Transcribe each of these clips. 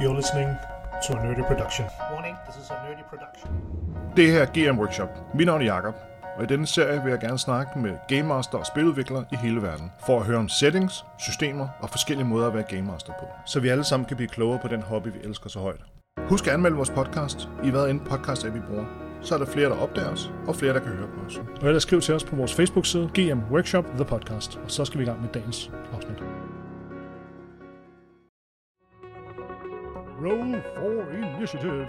You're listening to a nerdy production. Warning, this is a nerdy production. Det her er GM Workshop. Mit navn er Jakob, og i denne serie vil jeg gerne snakke med Game Master og spiludviklere i hele verden, for at høre om settings, systemer og forskellige måder at være Game Master på, så vi alle sammen kan blive klogere på den hobby, vi elsker så højt. Husk at anmelde vores podcast i hvad end podcast app vi bruger. Så er der flere, der opdager os, og flere, der kan høre på os. Og ellers skriv til os på vores Facebook-side, GM Workshop The Podcast. Og så skal vi i gang med dagens afsnit. Roll for Initiative.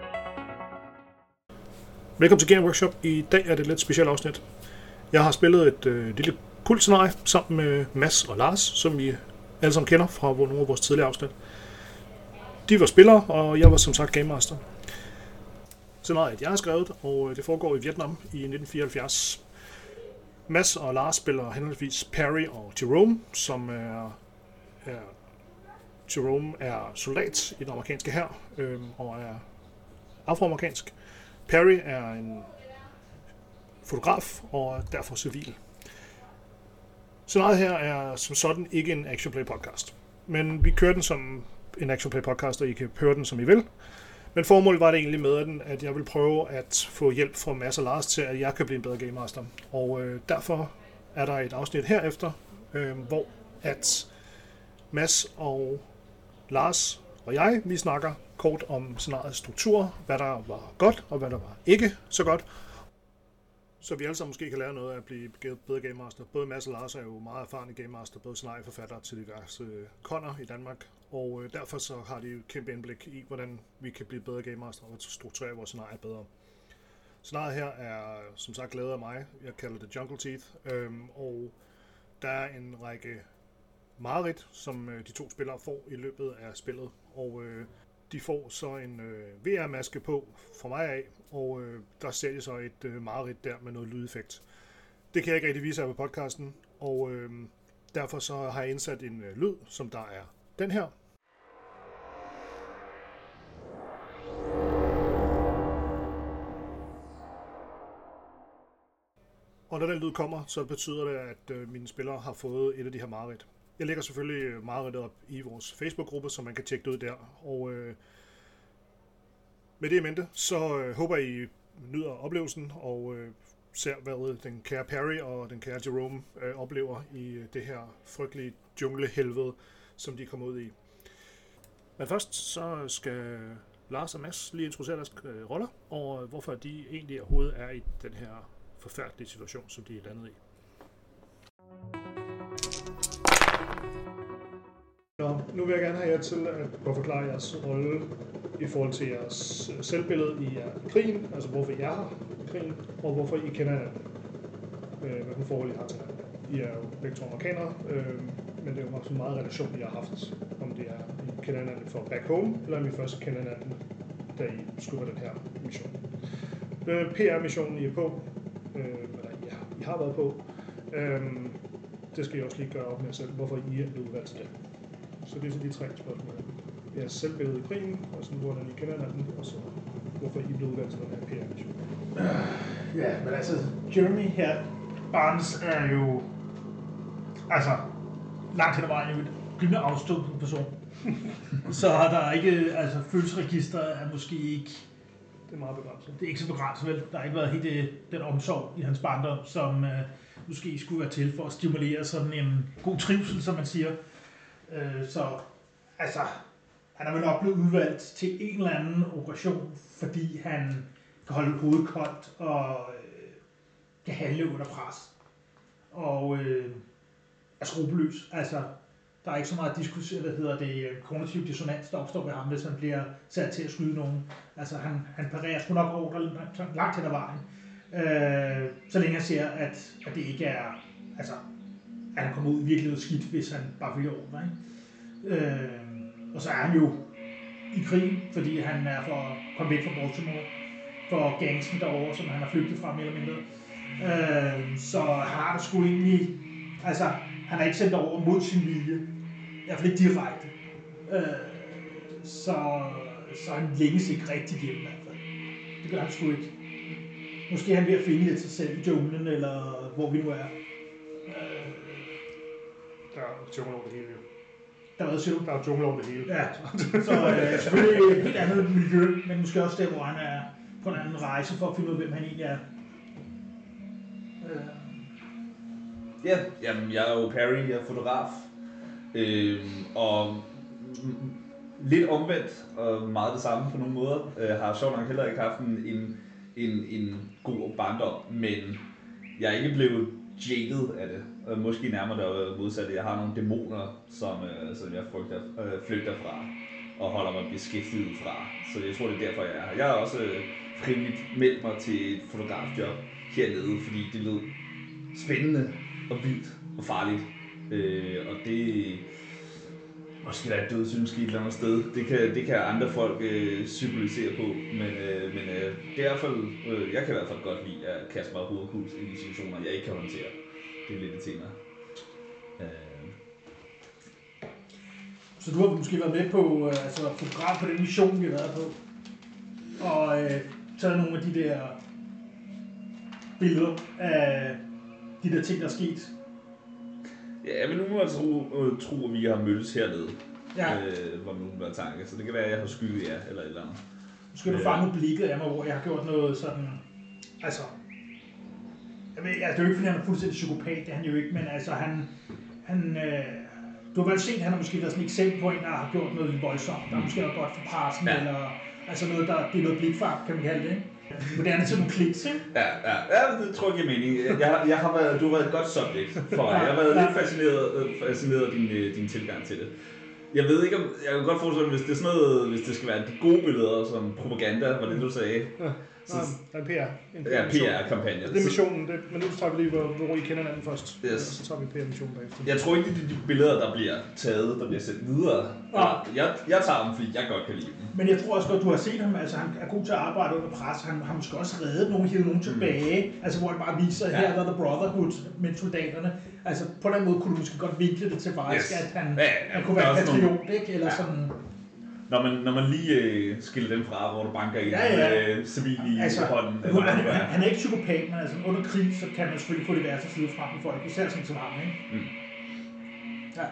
Velkommen til Game Workshop. I dag er det et lidt specielt afsnit. Jeg har spillet et øh, lille kultscenarie sammen med Mads og Lars, som I alle sammen kender fra nogle af vores tidligere afsnit. De var spillere, og jeg var som sagt Game Master. Scenariet jeg har skrevet, og øh, det foregår i Vietnam i 1974. Mads og Lars spiller henholdsvis Perry og Jerome, som er, er Jerome er soldat i den amerikanske hær øh, og er afroamerikansk. Perry er en fotograf og er derfor civil. Scenariet her er som sådan ikke en action play podcast, men vi kører den som en action play podcast, og I kan høre den som I vil. Men formålet var det egentlig med den, at jeg vil prøve at få hjælp fra Mads og Lars til, at jeg kan blive en bedre game master. Og øh, derfor er der et afsnit herefter, øh, hvor at Mads og Lars og jeg, vi snakker kort om scenariets struktur, hvad der var godt og hvad der var ikke så godt. Så vi alle sammen måske kan lære noget af at blive bedre Game Master. Både Mads og Lars er jo meget erfarne Game Master, både scenarieforfattere til diverse koner i Danmark, og øh, derfor så har de et kæmpe indblik i, hvordan vi kan blive bedre Game Master og strukturere vores scenarie bedre. Scenariet her er som sagt lavet af mig. Jeg kalder det Jungle Teeth. Øhm, og der er en række mareridt, som øh, de to spillere får i løbet af spillet. Og øh, de får så en øh, VR-maske på fra mig af, og øh, der ser de så et øh, mareridt der med noget lydeffekt. Det kan jeg ikke rigtig vise her på podcasten, og øh, derfor så har jeg indsat en øh, lyd, som der er den her. Og når den lyd kommer, så betyder det, at øh, mine spillere har fået et af de her mareridt. Jeg lægger selvfølgelig øh, meget af det op i vores Facebook-gruppe, så man kan tjekke det ud der. Og øh, med det i mente, så øh, håber I nyder oplevelsen og øh, ser, hvad den kære Perry og den kære Jerome øh, oplever i øh, det her frygtelige djunglehelvede, som de kommer ud i. Men først så skal Lars og Mads lige introducere deres øh, roller, og øh, hvorfor de egentlig overhovedet er i den her forfærdelige situation, som de er landet i. Nå, nu vil jeg gerne have jer til at forklare jeres rolle i forhold til jeres øh, selvbillede i, øh, krigen, altså hvorfor I er her i krigen, og hvorfor I kender hinanden. Øh, hvad forhold I har til hinanden. I er jo begge to amerikanere, øh, men det er jo også meget relation, I har haft. Om det er, I kender hinanden for back home, eller om I først kender hinanden, da I skubber den her mission. Øh, PR-missionen, I er på, øh, eller ja, I har været på, øh, det skal I også lige gøre op med jer selv, hvorfor I er blevet udvalgt til det. Så det er så de tre spørgsmål. Jeres selvbillede i krigen, og sådan, hvordan I kender hinanden, og så hvorfor I blev udvalgt til den her PR-mission. Uh, ja, men altså, Jeremy her, Barnes er jo, altså, langt hen ad vejen jo et rimelig afstumpet person. så der ikke, altså, følelsesregister er måske ikke, Det er meget begrænset. det er ikke så begrænset vel. Der har ikke været helt det, den omsorg i hans barndom, som uh, måske skulle være til for at stimulere sådan en god trivsel, som man siger. Øh, så altså, han er vel nok blevet udvalgt til en eller anden operation, fordi han kan holde hovedet koldt og øh, kan handle under pres. Og øh, er skrupelløs. Altså, der er ikke så meget diskutere, hvad hedder det, øh, kognitiv dissonans, der opstår ved ham, hvis han bliver sat til at skyde nogen. Altså, han, han parerer sgu nok over langt hen ad vejen. Øh, så længe jeg ser, at, at det ikke er, altså, at han kommer ud virkelig noget skidt, hvis han bare følger over. Ikke? Øh, og så er han jo i krig, fordi han er for at komme væk fra Baltimore, for gangsten derovre, som han har flygtet fra mere eller mindre. Øh, så han har det sgu egentlig, altså han er ikke sendt over mod sin vilje, i hvert fald ikke direkte. Øh, så, så han længes ikke rigtig hjem i hvert fald. Det gør han sgu ikke. Måske er han ved at finde lidt sig selv i junglen, eller hvor vi nu er. Øh, Der er tømmer over det hele. jo. Der hvad siger du? Der er jungle over det hele. Ja, så øh, selvfølgelig et helt andet miljø, men måske også der, hvor han er på en anden rejse for at finde ud af, hvem han egentlig er. Øh, Ja, jamen, jeg er jo Perry, jeg er fotograf. Øhm, og lidt omvendt, og meget det samme på nogle måder. Øh, har sjovt nok heller ikke haft en, en, en, en god barndom, men jeg er ikke blevet jaded af det. Og måske nærmere det modsatte. Jeg har nogle dæmoner, som, øh, som jeg frygter, øh, flygter fra og holder mig beskæftiget fra. Så jeg tror, det er derfor, jeg er her. Jeg har også øh, frivilligt meldt mig til et fotografjob hernede, fordi det lød spændende og vildt og farligt. Øh, og det måske der er et dødsynske et eller andet sted. Det kan, det kan andre folk øh, symbolisere på, men, øh, men øh, det er i hvert fald, øh, jeg kan i hvert fald godt lide at kaste mig hovedkuls i situationer, jeg ikke kan håndtere. Det er lidt et tema. Øh, Så du har måske været med på, øh, altså program på den mission, vi har været på, og øh, taget nogle af de der billeder af de der ting, der er sket ja, jeg vil nu altså tro, øh, tro, at vi har mødtes hernede, Ja, øh, hvor man være tanke. Så det kan være, at jeg har skygget jer eller et eller andet. nu skal du ja. fange blikket af mig, hvor jeg har gjort noget sådan, altså, jeg ved, altså, det er jo ikke, fordi han er fuldstændig psykopat, det er han jo ikke, men altså, han, han øh, du har vel set, at han har måske været sådan et eksempel på en, der har gjort noget voldsomt, der er måske noget godt for pressen, ja. eller altså noget, der, det er noget blikfart, kan man kalde det, ikke? Moderne til nogle kliks, ikke? Ja, ja, ja, det tror jeg giver mening. Jeg, har- jeg har været, du har været et godt subject for mig. Jeg har været Ja. lidt fascineret, øh, fascineret af din, øh, din tilgang til det. Jeg ved ikke om, jeg kan godt forestille mig, hvis det er sådan noget, hvis det skal være de gode billeder, som propaganda, var det du sagde? Så, Nej, der er en PR. En ja, mission. PR-kampagne. Det er missionen, det, men nu tager vi lige, hvor, hvor I kender hinanden først. Yes. Så tager vi PR-missionen bagefter. Jeg tror ikke, det er de billeder, der bliver taget, der bliver sendt videre. Ja. Jeg, jeg tager dem, fordi jeg godt kan lide dem. Men jeg tror også godt, du har set ham, altså han er god til at arbejde under pres. Han har måske også reddet nogen, hivet nogen tilbage. Altså hvor han bare viser, Mm. Ja. her er The Brotherhood med soldaterne. Altså på den måde kunne du måske godt vinkle det til faktisk, Yes. at han, Ja, ja, han kunne der være patriot, ikke? Eller Ja. sådan, Når man, når man lige øh, skiller dem fra, hvor du banker en Ja, ja. med civil i altså, hånden. Eller han, han, er. han, er ikke psykopat, men altså under krig, så kan man selvfølgelig få det værste side frem i folk, især sådan som ham, ikke? Mm. Ja.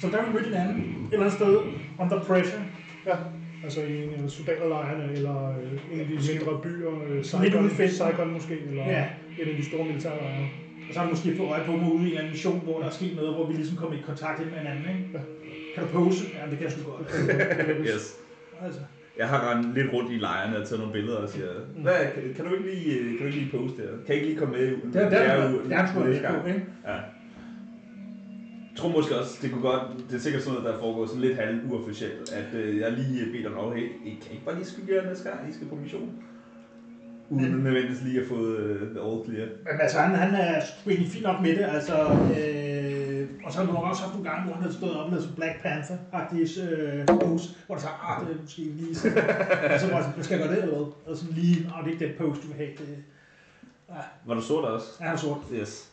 Så der er vi mødt hinanden et eller andet sted, under pressure. Ja, altså i en af soldaterlejrene, eller øh, en af de mindre byer, øh, Saigon, i. Saigon måske, eller Ja. en af de store militærlejre. Og så har du måske fået øje på mig ude i en anden mission, hvor der er sket noget, hvor vi ligesom kommer i kontakt med hinanden, ikke? Ja. Kan du pose? Ja, det kan jeg sgu godt. Yes. Altså. Jeg har rendt lidt rundt i lejrene og taget nogle billeder og siger, Hvad, kan, kan, du ikke lige, øh, kan du ikke lige poste her? Kan jeg ikke lige komme med? Det er der, jo- der er gang. på, ikke? Ja. Jeg tror måske også, det kunne godt, det er sikkert sådan noget, der foregår sådan lidt halv uofficielt, at øh, jeg lige bedt om, hey, I kan ikke bare lige skygge jer næste gang, I skal på mission? Uden Men- nødvendigvis lige at få øh, the all clear. Men altså, han, han er sgu egentlig fint nok med det, altså... Øh, og så har du nok også haft nogle gange, hvor han havde stået op lavet sådan Black Panther-agtig øh, pose, hvor der sagde, ah, det er måske lige så... og så var jeg sådan, skal jeg gøre det eller hvad? Og sådan lige, ah, det er ikke den pose, du vil have. Det, Var du sort også? er han sort. Yes.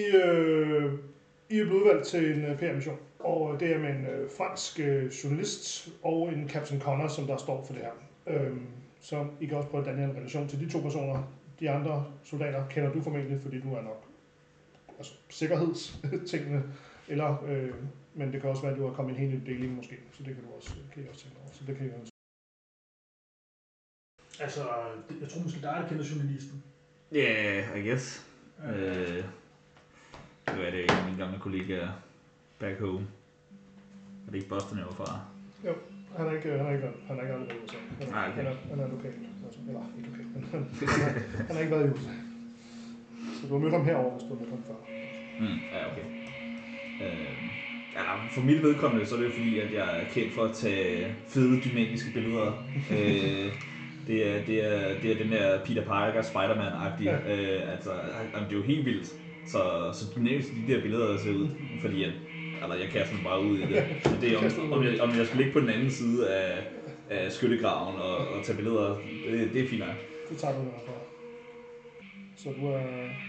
I, øh, I er blevet udvalgt til en øh, PR-mission, og det er med en øh, fransk øh, journalist og en Captain Connor, som der står for det her. Øhm, så I kan også prøve at danne en relation til de to personer. De andre soldater kender du formentlig, fordi du er nok altså, sikkerhedstingene, eller, øh, men det kan også være, at du har kommet en helt ny deling måske, så det kan du også, kan I også tænke over. Så det kan I også. Altså, jeg tror måske dig, der kender journalisten. Yeah, I guess. Øh, det var det en mine gamle kollegaer back home. Er det ikke Boston, jeg var fra? Han er ikke, han er ikke, han er ikke aldrig været i USA. Han er, Nej, okay. han er, han er lokal. Altså, eller ikke lokal, han, er, han har ikke været i USA. Så du har mødt ham herovre, hvis du har mødt ham før. Mm, ja, okay. Øh, ja, for mit vedkommende, så er det jo fordi, at jeg er kendt for at tage fede, dynamiske billeder. øh, det, er, det, er, det er den der Peter Parker, Spider-Man-agtige. Ja. Øh, altså, det er jo helt vildt. Så, så dynamisk de der billeder der ser ud. Fordi at, altså, jeg kaster mig bare ud i det. Men det er, om, om, jeg, om jeg skal ligge på den anden side af, af skyttegraven og, og tage billeder, det, det er fint nok. Det tager du i hvert fald. Så du er,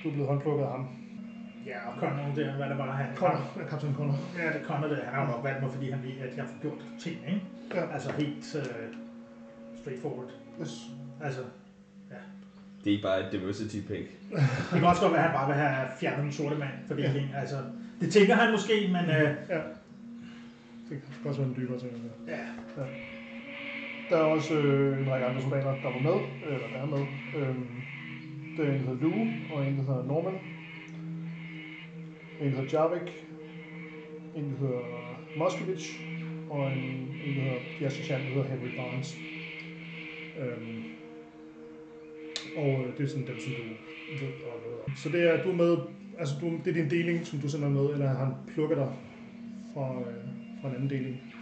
du er blevet håndplukket af ham. Ja, og Connor, det er, hvad det var, han... Connor, ja, Captain Connor. Ja, det er Connor, det. Han har nok valgt mig, fordi han ved, at jeg får gjort ting, ikke? Ja. Altså helt uh, straightforward. Yes. Altså, Det er ikke bare et diversity pick. det kan også godt være, at han bare vil have fjernet den sorte mand fordeling. Ja. Altså, Det tænker han måske, men øh, Ja. Det kan også være en dybere ting. Ja. ja. Der er også øh, en række andre soldater, der var med, eller der er med. Øhm, det er en, der hedder Lou, og en, der hedder Norman. En, der hedder Javik. En, der hedder Moskowitz. Og en, en der hedder Pierre der hedder Henry Barnes. Øhm, og øh, det er sådan dem, som du ved og ved. om. Så det er, du er med, altså du, det er din deling, som du sender med, eller han plukker dig fra, øh, fra en anden deling?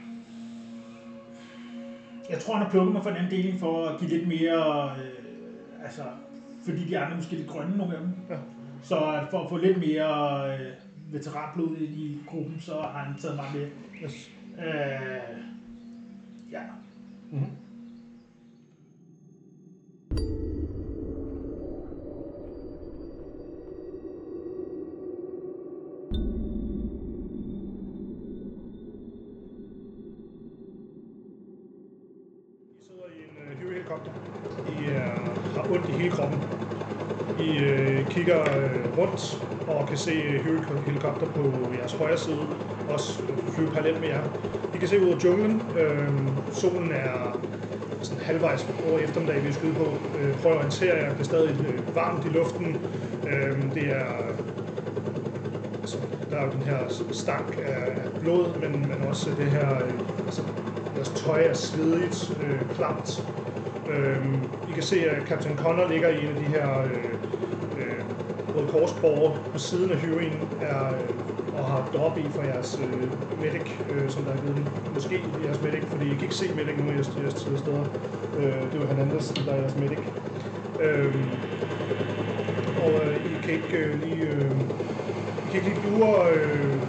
Jeg tror, han har plukket mig fra en anden deling for at give lidt mere... Øh, altså, fordi de andre måske lidt grønne, nogle af dem. Ja. Så for at få lidt mere øh, veteranblod i gruppen, så har han taget mig med. Yes. Øh, ja. Mm-hmm. Rundt og kan se øh, Huey-helikopter på jeres højre side, også flyve parallelt med jer. I kan se ud af junglen. Øh, solen er sådan halvvejs over eftermiddag, vi er skyde på. Øh, prøv at orientere jer. Det er stadig øh, varmt i luften. Øh, det er altså, der er jo den her stank af, af blod, men, men også det her, øh, altså, deres tøj er svedigt, øh, klamt. Øhm, I kan se, at Captain Connor ligger i en af de her øh, øh, Korsborger på siden af Hurien er, øh, og har drop i for jeres øh, medic, øh, som der er givet. Måske jeres medic, fordi I kan ikke se medic nu i jeres, jeres steder. Øh, det er jo Hernandez, der er jeres medic. Øh, og øh, I kan ikke øh, lige... Øh, I kan ikke lige lure, øh,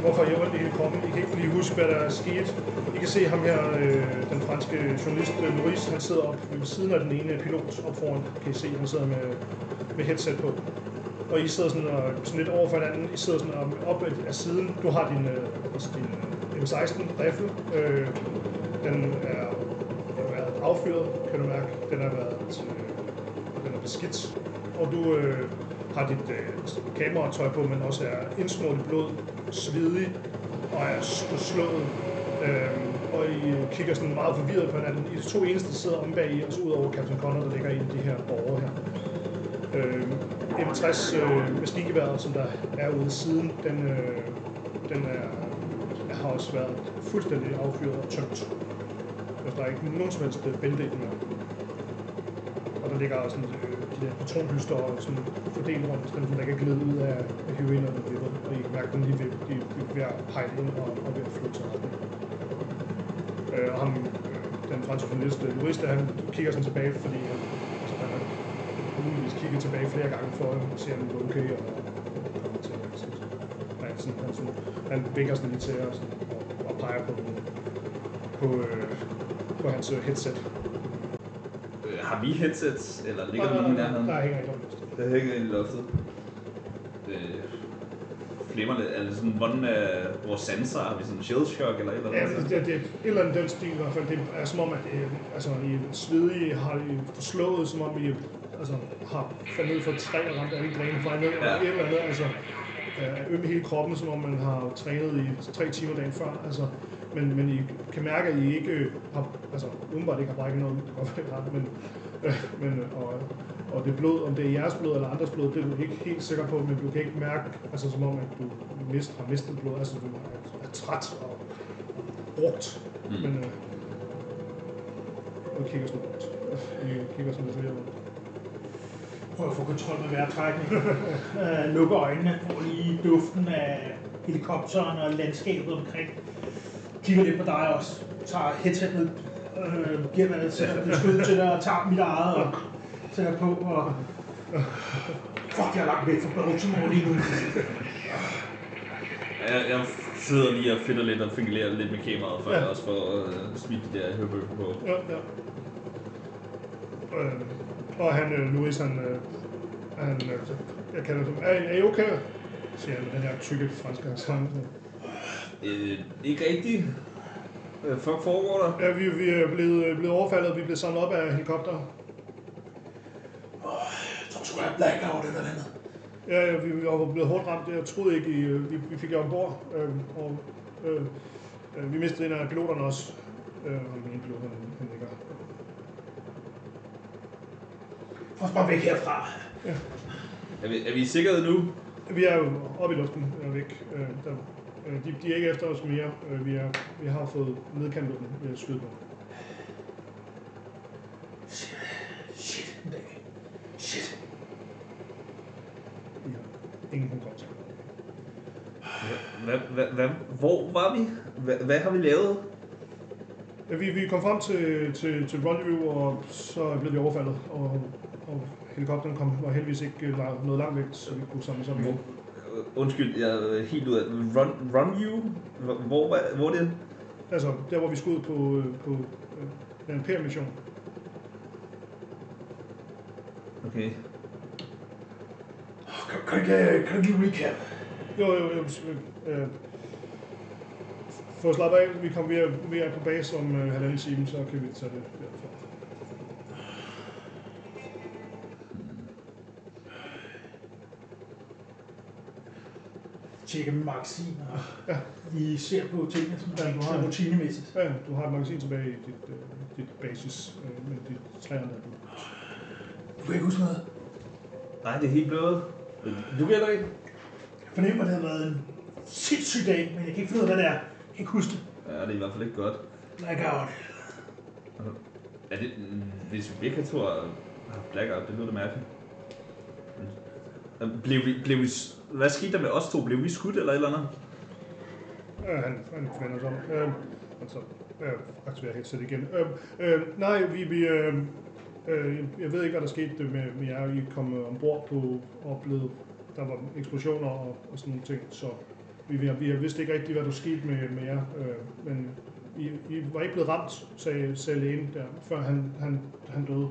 hvorfor jeg var ondt i hele kroppen. I kan ikke lige huske, hvad der er sket. I kan se ham her, øh, den franske journalist øh, Maurice, han sidder op ved siden af den ene pilot op foran. Kan I se, han sidder med, med headset på. Og I sidder sådan, og, sådan lidt over for hinanden. I sidder sådan og op af- siden. Du har din, øh, altså din M16 rifle. Øh, den er, den har været affyret, kan du mærke. Den har været øh, den er beskidt. Og du øh, har dit øh, altså kameratøj på, men også er indsmurt i blod, svedig og er slået. Øh, og I øh, kigger sådan meget forvirret på hinanden. I er de to eneste, der sidder om bag i, og så ud over Captain Connor, der ligger i de her borgere her. Øh, M60 øh, maskingeværet, som der er ude siden, den, øh, den er, har også været fuldstændig affyret og tømt. Altså, Der er ikke nogen som helst øh, bælte i den her. Og der ligger også sådan, øh, de der patronhyster og sådan fordelt rundt, den der ikke er glidet ud af, af heroin og den Og I kan mærke, at den lige ved, de de er ved at pege ind og, og ved at flytte sig retning. Øh, og ham, øh, den franske journalist, jurist, øh, han kigger sådan tilbage, fordi han, kigget tilbage flere gange for at se, om det er okay, og kommer til at så, han, sådan, han, sådan, han vinker sådan lige til og, sådan, og, og peger på, på, øh, på hans øh, headset. Øh, har vi headsets, eller ligger der nogen i nærheden? Der hænger ikke om Det hænger i loftet. Øh, flimmer det. Er det sådan, hvordan er vores sanser? Har vi sådan shell shock eller et eller Ja, andet? det, det, det er et eller andet den stil i hvert fald. Det er som om, at det, er- altså, I er svedige, har I forslået, som om I altså, har faldet ned for et træ og ramt alle grene fra ned, eller Ja. et eller andet. Altså, er øm i hele kroppen, som om man har trænet i tre timer dagen før. Altså, men, men I kan mærke, at I ikke øh, har, altså, umiddelbart ikke har brækket noget, det godt være, det, men, øh, men og, og det blod, om det er jeres blod eller andres blod, det er du ikke helt sikker på, men du kan ikke mærke, altså som om, at du mist, har mistet blod, altså du er, er træt og, brugt, mm. men øh, og kigger sådan rundt. I kigger sådan lidt rundt. Prøv at få kontrol med vejrtrækning. øh, lukke øjnene, får lige duften af helikopteren og landskabet omkring. Kigger lidt på dig også. Tager headset ned. Øh, giver mig et skud til dig og tager mit eget og sætter på. Og... Fuck, jeg er langt væk fra Baltimore lige nu. Jeg, jeg sidder lige og finder lidt og fingerlerer lidt med kameraet, for Ja. jeg også får øh, smidt de der hørebøffer på. Ja, ja. Øh, og han, øh, Louis, han, øh, han øh, jeg kalder det, er, er I okay? Siger han med den her tykke franske accent. Øh, ikke rigtigt. Hvad fuck foregår der? Ja, vi, vi er blevet, øh, blevet overfaldet, vi er blevet samlet op af helikopter. Jeg tror sgu, jeg er blackout eller andet. Ja, ja, vi, vi var blevet hårdt ramt. Jeg troede ikke, I, øh, vi, vi fik jer ombord, øh, og øh, øh, vi mistede en af piloterne også. Øh, og ene pilot, han, han ligger. Få os bare væk herfra. Er vi, er vi i sikkerhed nu? Vi er jo oppe i luften og væk. Øh, der, øh, de, de er ikke efter os mere. Øh, vi, er, vi har fået nedkæmpet dem ved at skyde på. Shit, en dag. Shit. Vi har ingen hukommelse. Hvad, hvad, hvad, hvor var vi? Hvad, hvad har vi lavet? Ja, vi, vi kom frem til, til, til rendezvous, og så blev vi overfaldet. Og, og helikopteren kom, var heldigvis ikke øh, noget langt væk, så vi kunne samle sammen. Hvor, øh, undskyld, jeg er helt ud af Run, run you? Hvor, hvor, var- hvor er det? Altså, der hvor vi skulle ud på, øh, på øh, en PR-mission. Okay. Kan, kan, kan, kan du give recap? Jo, jo, jo. Øh, for at slappe af, vi kom ved, ved at på base om øh, halvanden time, så kan vi tage det derfra. Tjekker med magasiner. Ja. Vi ser på tingene, som Ja, du har er det. rutinemæssigt. Ja, du har et magasin tilbage i dit, øh, dit basis, øh, med dit træerne der. Du. Du kan ikke huske noget. Nej, det er helt blødt. Du kan heller ikke? Jeg fornemmer, at det har været en sindssyg dag, men jeg kan ikke finde ud af, hvad det er. Jeg kan ikke huske det. Ja, det er i hvert fald ikke godt. Blackout. Er det, hvis vi to har haft blackout, det lyder da mærkeligt. Men, Blev vi, blev vi, hvad skete der med os to? Blev vi skudt eller et eller andet? Øh, han, han vender sig om. Øh, altså, øh, aktiverer headset igen. Øh, øh, nej, vi, vi øh, øh, jeg ved ikke, hvad der skete med, med jer. I kom øh, ombord på og der var eksplosioner og, og sådan nogle ting, så vi, vi, vi vidste ikke rigtigt, hvad der skete med, med jer. Øh, men I, I var ikke blevet ramt, sagde, sagde lægen der, før han, han, han døde.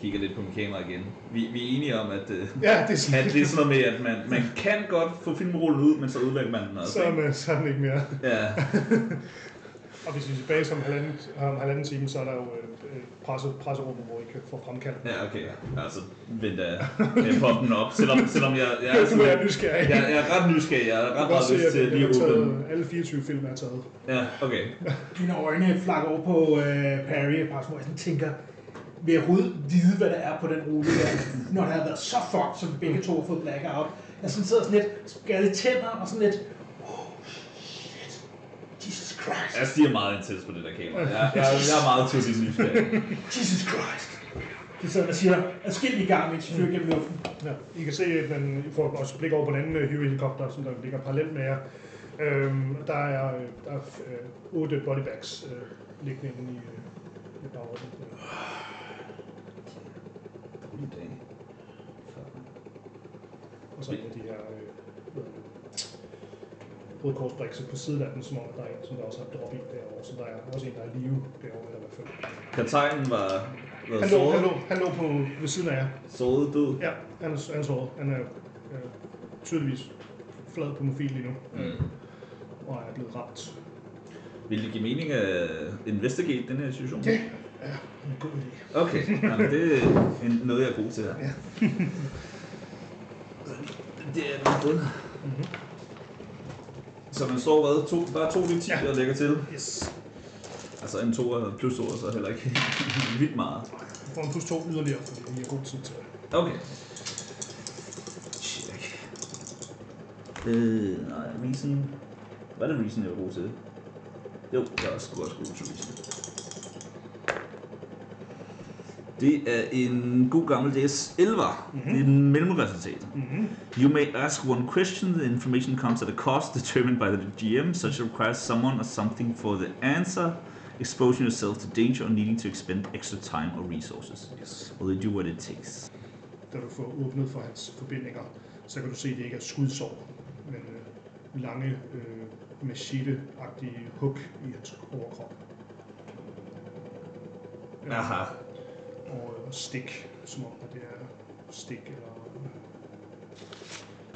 Kigger lidt på min kamera igen. Vi, vi er enige om, at, øh, Ja, det er sådan, at det er sådan noget med, at man, man kan godt få filmrullen ud, men så udvælger man den også. så, er man, så er ikke mere. Ja, Og hvis vi er tilbage som halvanden, om halvanden time, så er der jo øh, øh, presse, presserummet, hvor I kan få fremkaldt. ja okay. Altså, venter jeg kan poppe den op, selvom, selvom jeg, jeg, er, du sådan, er jeg, nysgerrig. jeg, er ret nysgerrig. Jeg har Du ret meget lyst at til det lige er at åbne alle 24 film er taget. Ja, okay. Dine øjne flakker over på øh, Perry et par små. Jeg sådan tænker, vil jeg overhovedet vide, hvad der er på den rute der, når det har været så fucked, som vi begge to har fået blackout. Jeg sådan sidder sådan lidt, skadet tænder og sådan lidt, oh shit, Jesus Christ, Jeg stiger meget intens på det der kamera. Jeg, jeg, jeg er meget tydeligt nysgerrig. Jesus Christ. Det sidder og siger adskillige gange, mens vi flyver gennem luften. Ja. I kan se, at man får også blik over på den anden øh, Huey-helikopter, som der ligger parallelt med jer. Øhm, der er, øh, der er øh, otte bodybags øh, liggende inde i, øh, i bagrummet. Rolig dag. Og så en af de her øh, korsbrikse på siden af den, som om der er en, som der også har drop i derovre. Så der er også en, der er live derovre, eller i hvert fald. Kaptajnen var, var Han lå, han, såret, lå, han lå på, ved siden af jer. såret død. Ja, han er, han er såret. Han er øh, tydeligvis flad på mofil lige nu, Mm. og er blevet ramt. Vil det give mening at investigate den her situation? Ja. Ja, en god idé. Okay, Jamen, det er noget, jeg er god til her. Ja. det er min bund. Mm-hmm. Så man står hvad? To, bare to 10 Ja. og lægger til. Yes. Altså en to plus to er så heller ikke vildt meget. Du får en plus to yderligere, fordi vi har god tid til det. Okay. Check. Øh, nej, reason. Hvad er det reason, jeg var god til? Jo, jeg er også god til reason. Det er en god gammel DS11'er. Mm-hmm. Det er en mellemresultat. Mm-hmm. You may ask one question. The information comes at a cost determined by the GM, such as requires someone or something for the answer, exposing yourself to danger or needing to expend extra time or resources. Yes. Will they do what it takes? Da du får åbnet for hans forbindinger, så kan du se, at det ikke er skudsår, men øh, lange, øh, machete-agtige hug i hans overkrop. Aha. Og øh, stik, som om at det er stik eller...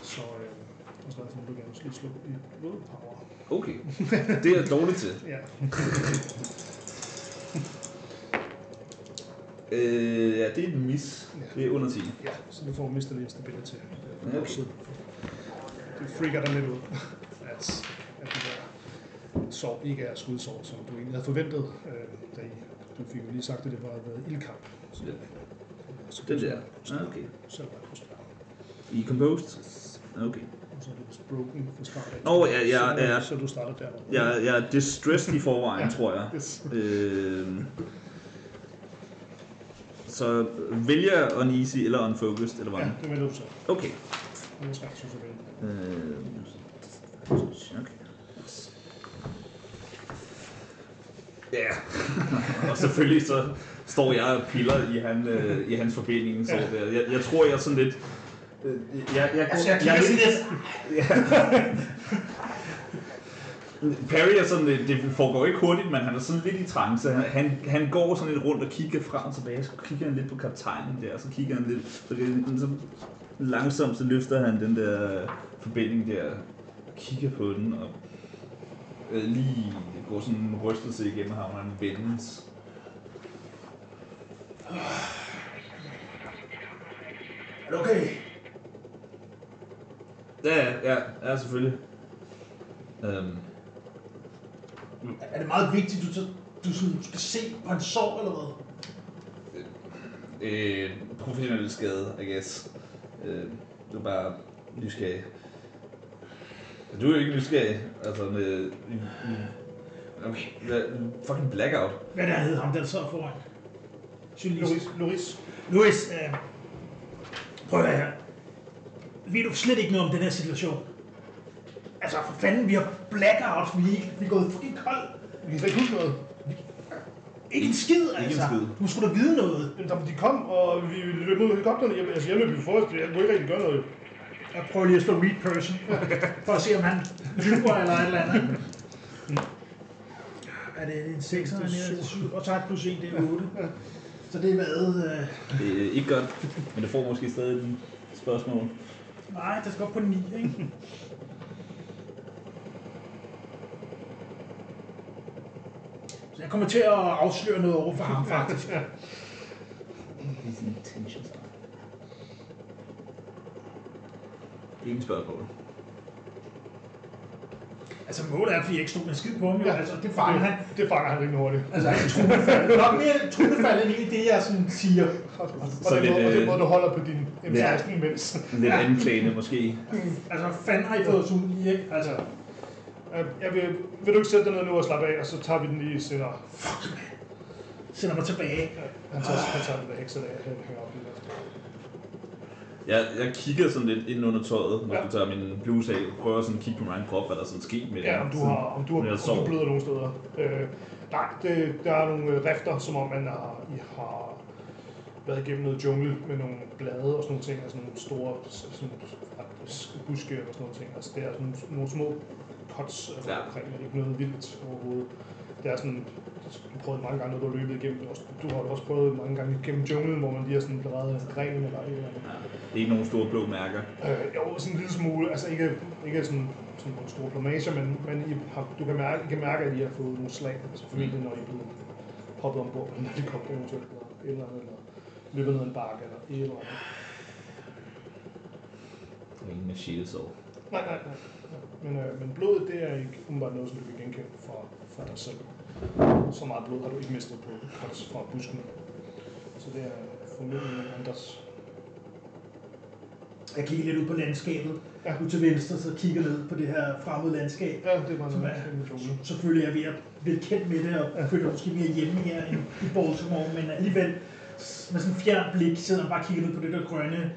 Så, øh, og så må du gerne lige slå i blodpower. Okay. Det er jeg dårligt til. Ja. Øh, ja, det er en mis. Ja. Det er under 10. Ja, så du får mistet lige stability. Ja, okay. Det freaker dig lidt ud, at, at de der sår ikke er skudsår, som du egentlig havde forventet, øh, da I, du fik jo lige sagt, at det var været ildkamp. Så, Ja. så Den der. Ja, okay. Så var det frustreret. I er composed? Okay. Og så er det broken fra start. Nå, ja, ja, ja. Så du starter der. jeg er distressed i forvejen, Ja. tror jeg. Yes. Øh, så vælger uneasy eller unfocused, eller hvad? Ja, det vælger du så. Okay. Det er. Øh, okay. Ja, og selvfølgelig så står jeg og piller i, han, øh, i hans forbinding. Så der. Jeg, jeg tror, jeg er sådan lidt... Øh, jeg, jeg, Altså, jeg jeg, jeg, sådan lidt. Perry er sådan lidt, det foregår ikke hurtigt, men han er sådan lidt i trance. Han, han, han går sådan lidt rundt og kigger frem og tilbage, så kigger han lidt på kaptajnen der, så kigger han lidt, så, så langsomt så løfter han den der forbinding der, og kigger på den, og øh, lige går sådan en rystelse igennem ham, og han vendes. Er det okay? Ja, ja, ja, ja selvfølgelig. Øhm, Er det meget vigtigt, du, så, du sådan skal se på en sår eller hvad? øh, professionel skade, I guess. Øh, du er bare nysgerrig. Du er jo ikke nysgerrig. Altså med... Okay, hvad- fucking blackout. Hvad der hed ham, der sad foran? Journalist. Loris, Loris. Louis, øh, prøv at høre her. Ved du slet ikke noget om den her situation? Altså, for fanden, vi har blackout, vi er, vi er gået fucking kold. Vi kan ikke huske noget. Ikke en skid, en altså. skid. Du skulle da vide noget. Men da de kom, og vi løb mod helikopterne, jeg, altså jeg løb jo forrest, jeg kunne ikke rigtig gøre noget. Jeg prøver lige at slå read person, for at se, om han lyver eller et eller andet. Er det en 6 eller en 7? Og så et plus 1, det er 8. Så det er hvad? Øh, Det er ikke godt, men det får måske stadig et spørgsmål. nej, det skal op på 9, ikke? Så jeg kommer til at afsløre noget over for ham, faktisk. His intentions are. Ingen spørgsmål. Altså, målet er, at vi ikke stod med skid på ham, jo. Altså, det fanger han. Det fanger han rimelig hurtigt. Altså, en trumefald. Nok mere trumefald end egentlig det, jeg sådan siger. Og, Så og, den lidt, måde, og den øh, måde, du holder på din M16 ja. imens. Lidt Ja. anklagende måske. Altså, fanden har I fået os ud i, ikke? Altså, Øh, Jeg vil, vil du ikke sætte dig ned nu og slappe af, og så tager vi den lige senere. sender mig tilbage. Han tager, han tager det der hekse af, han hænger op i. Jeg, jeg kigger sådan lidt ind under tøjet, når Ja. ja. du tager min bluse af. Prøver sådan at kigge på min egen krop, hvad der er sådan sket med det. Ja, om du har, om du har, om du bløder nogle steder. Øh, nej, det, der er nogle øh, rifter, som om man har, I har været igennem noget jungle med nogle blade og sådan nogle ting, altså nogle store sådan, buske og sådan nogle ting. Altså det er sådan nogle små cuts altså, Ja. ja. omkring, men ikke noget vildt overhovedet. Det er sådan, du prøvet mange gange, når du har løbet igennem også. Du har også prøvet mange gange igennem junglen, hvor man lige har sådan blevet en gren eller et eller andet. Ja. Det er ikke nogen store blå mærker. Øh, jo, sådan en lille smule. Altså ikke, ikke sådan, sådan nogle store plamager, men, men I har, du kan mærke, I kan mærke, at I har fået nogle slag. Altså formentlig, når I er blevet hoppet ombord på en helikopter eventuelt, eller et eller andet, eller løbet ned en bakke, eller et eller andet. Det ingen med shield så. Nej, nej, nej. nej. Men, øh, men blodet, det er ikke umiddelbart noget, som du kan genkende fra, fra dig selv. Så meget blod har du ikke mistet på fra busken. Så det er formentlig nogle andres. Jeg kigger lidt ud på landskabet. Ja. Ja. Ud til venstre, så kigger ned på det her fremmede landskab. Ja, det var Som er-. Selvfølgelig er jeg at blive kendt med det, og føler måske mere hjemme her end i Baltimore, men alligevel med sådan en fjern blik sidder han bare og kigger ned på det der grønne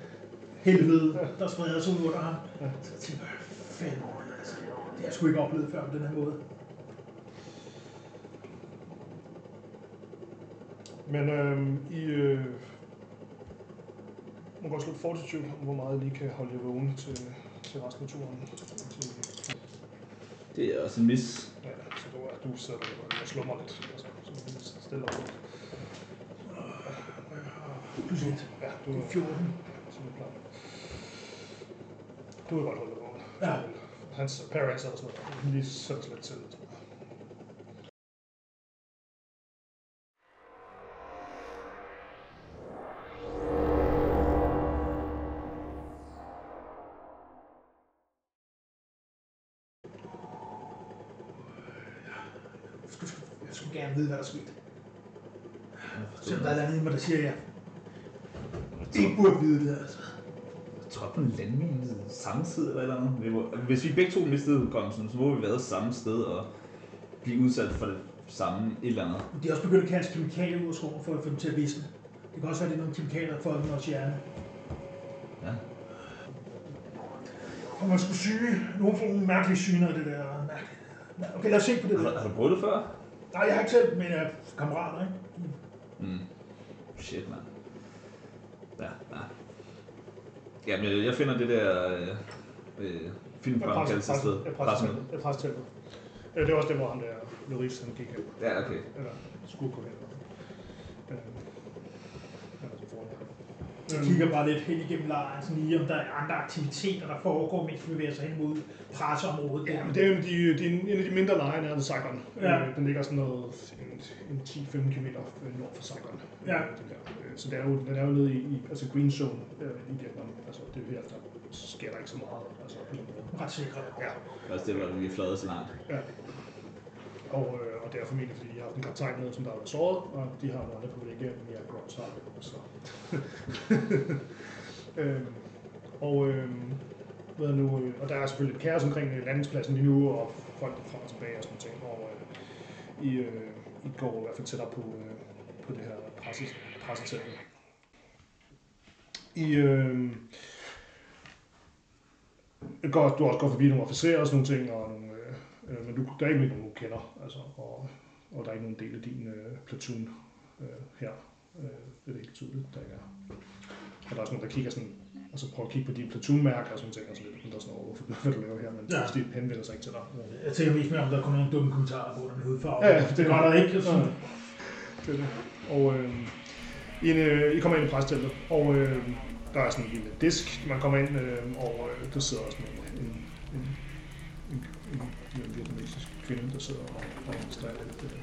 helvede, der spreder sig ud under ham. Ja. Så jeg tænker, hvad fanden det har jeg sgu ikke oplevet før på den her måde. Men øhm, I øh, må godt slå et fortitude hvor meget I lige kan holde jer vågne til, til resten af turen. Til, Det er også en mis. ja, så du, er, du sidder der og slummer lidt. Altså, så stille og roligt. Plus et. Ja, du Det er er 14. så du er klar. Du vil godt holde dig vågen. Ja. Hans parents og sådan noget. Lige sætter sig lidt til. Gerne vide, hvad der skete. Selvom der er andet i mig, der siger, at jeg ikke burde vide det. Altså. Jeg tror på en landmine samme tid eller eller andet. Vi må, hvis vi begge to mistede hukommelsen, så må vi været samme sted og blive udsat for det samme et eller andet. De er også begyndt at kaste kemikalier ud af skoven for at få dem til at visne. Det kan også være, at det er nogle kemikalier, får dem vores hjerne. Ja. Og man skulle syge. Nogle får nogle mærkelige syner af det der. Okay, lad os se på det Har, der. har du prøvet det før? Nej, jeg har ikke selv, men jeg er kammerater, ikke? Mm. Shit, mand. Ja, ja. Jamen, jeg finder det der øh, øh, filmfremkaldelsessted. Jeg Pressemøde. presser presteltet. Øh, Det er også det, hvor han der Loris han gik hen. Ja, okay. Eller skulle gå hen. Øh, ja, så får jeg. Jeg kigger bare lidt hen igennem lejren, sådan lige om der er andre aktiviteter, der foregår, mens vi bevæger sig hen mod presseområdet. Ja, men det er jo en af de, de, en af de mindre lejre ved Saigon. Ja. Øh, Den ligger sådan noget en, en 10-15 km nord for Saigon. Ja. Øh, den der. Øh, Så det er jo, den er jo nede i, i altså Green Zone øh, i Vietnam. Altså det er jo her, der sker der ikke så meget. Altså, på den måde. Ret sikkert. Ja. Det er også det, hvor vi er flade så langt. Ja. Og, øh, og det er formentlig, fordi de har haft en kaptajn med, som der har været såret, og de har nogle andre privilegier, end jeg godt har. Så. øhm, og, øhm, hvad nu, øh, og der er selvfølgelig kaos omkring øh, landingspladsen lige nu, og folk der frem og tilbage og sådan ting. Og øh, I, øh, I går i hvert fald tættere på, øh, på det her presse, pressetempel. I, øh, går, du også går forbi nogle officerer og sådan nogle ting, og nogle, øh, men du, der er ikke nogen, du kender, altså, og, og der er ikke nogen del af din øh, platoon øh, her. Øh, det er det helt tydeligt, der ikke er. Og der er også nogen, der kigger sådan, altså prøver at kigge på dine platoonmærker og sådan ting, og sådan lidt, men der er sådan noget, hvorfor hvad du laver her, men Ja. de henvender sig ikke til dig. Jeg tænker mest mere, om der kommer nogle dumme kommentarer på den hudfarve. Ja, det, det gør der ikke. Så. Ja. Det er det. Og øh, i, en, øh, I kommer ind i præsteltet, og øh, der er sådan en lille disk, man kommer ind, øh, og øh, der sidder også en, en, en, en vietnamesisk kvinde, der sidder og, og administrerer lidt, øh,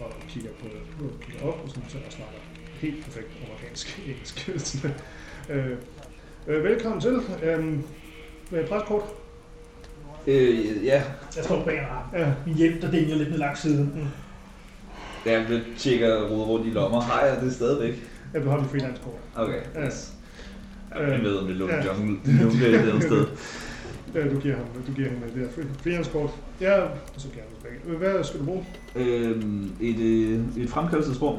og, øh, og kigger, på, på, kigger op, og sådan, så og snakker helt perfekt amerikansk engelsk. Sådan, øh, øh, velkommen til. Øh, med præskort. Øh, ja. Jeg står bag arm. Ja. Min hjelm, der dænger lidt med langs siden. Ja, jeg tjekker og roder rundt i lommer. Har jeg det stadigvæk? Jeg beholder freelance-kort. Okay, Ja. yes. Ja, jeg ved, om det lå i Ja. jungle. Jungle et sted. Ja, du giver ham, du giver ham det der freelance-kort. Ja, og så giver han tilbage. Hvad skal du bruge? Øhm, et, øh, et fremkaldelsesrum.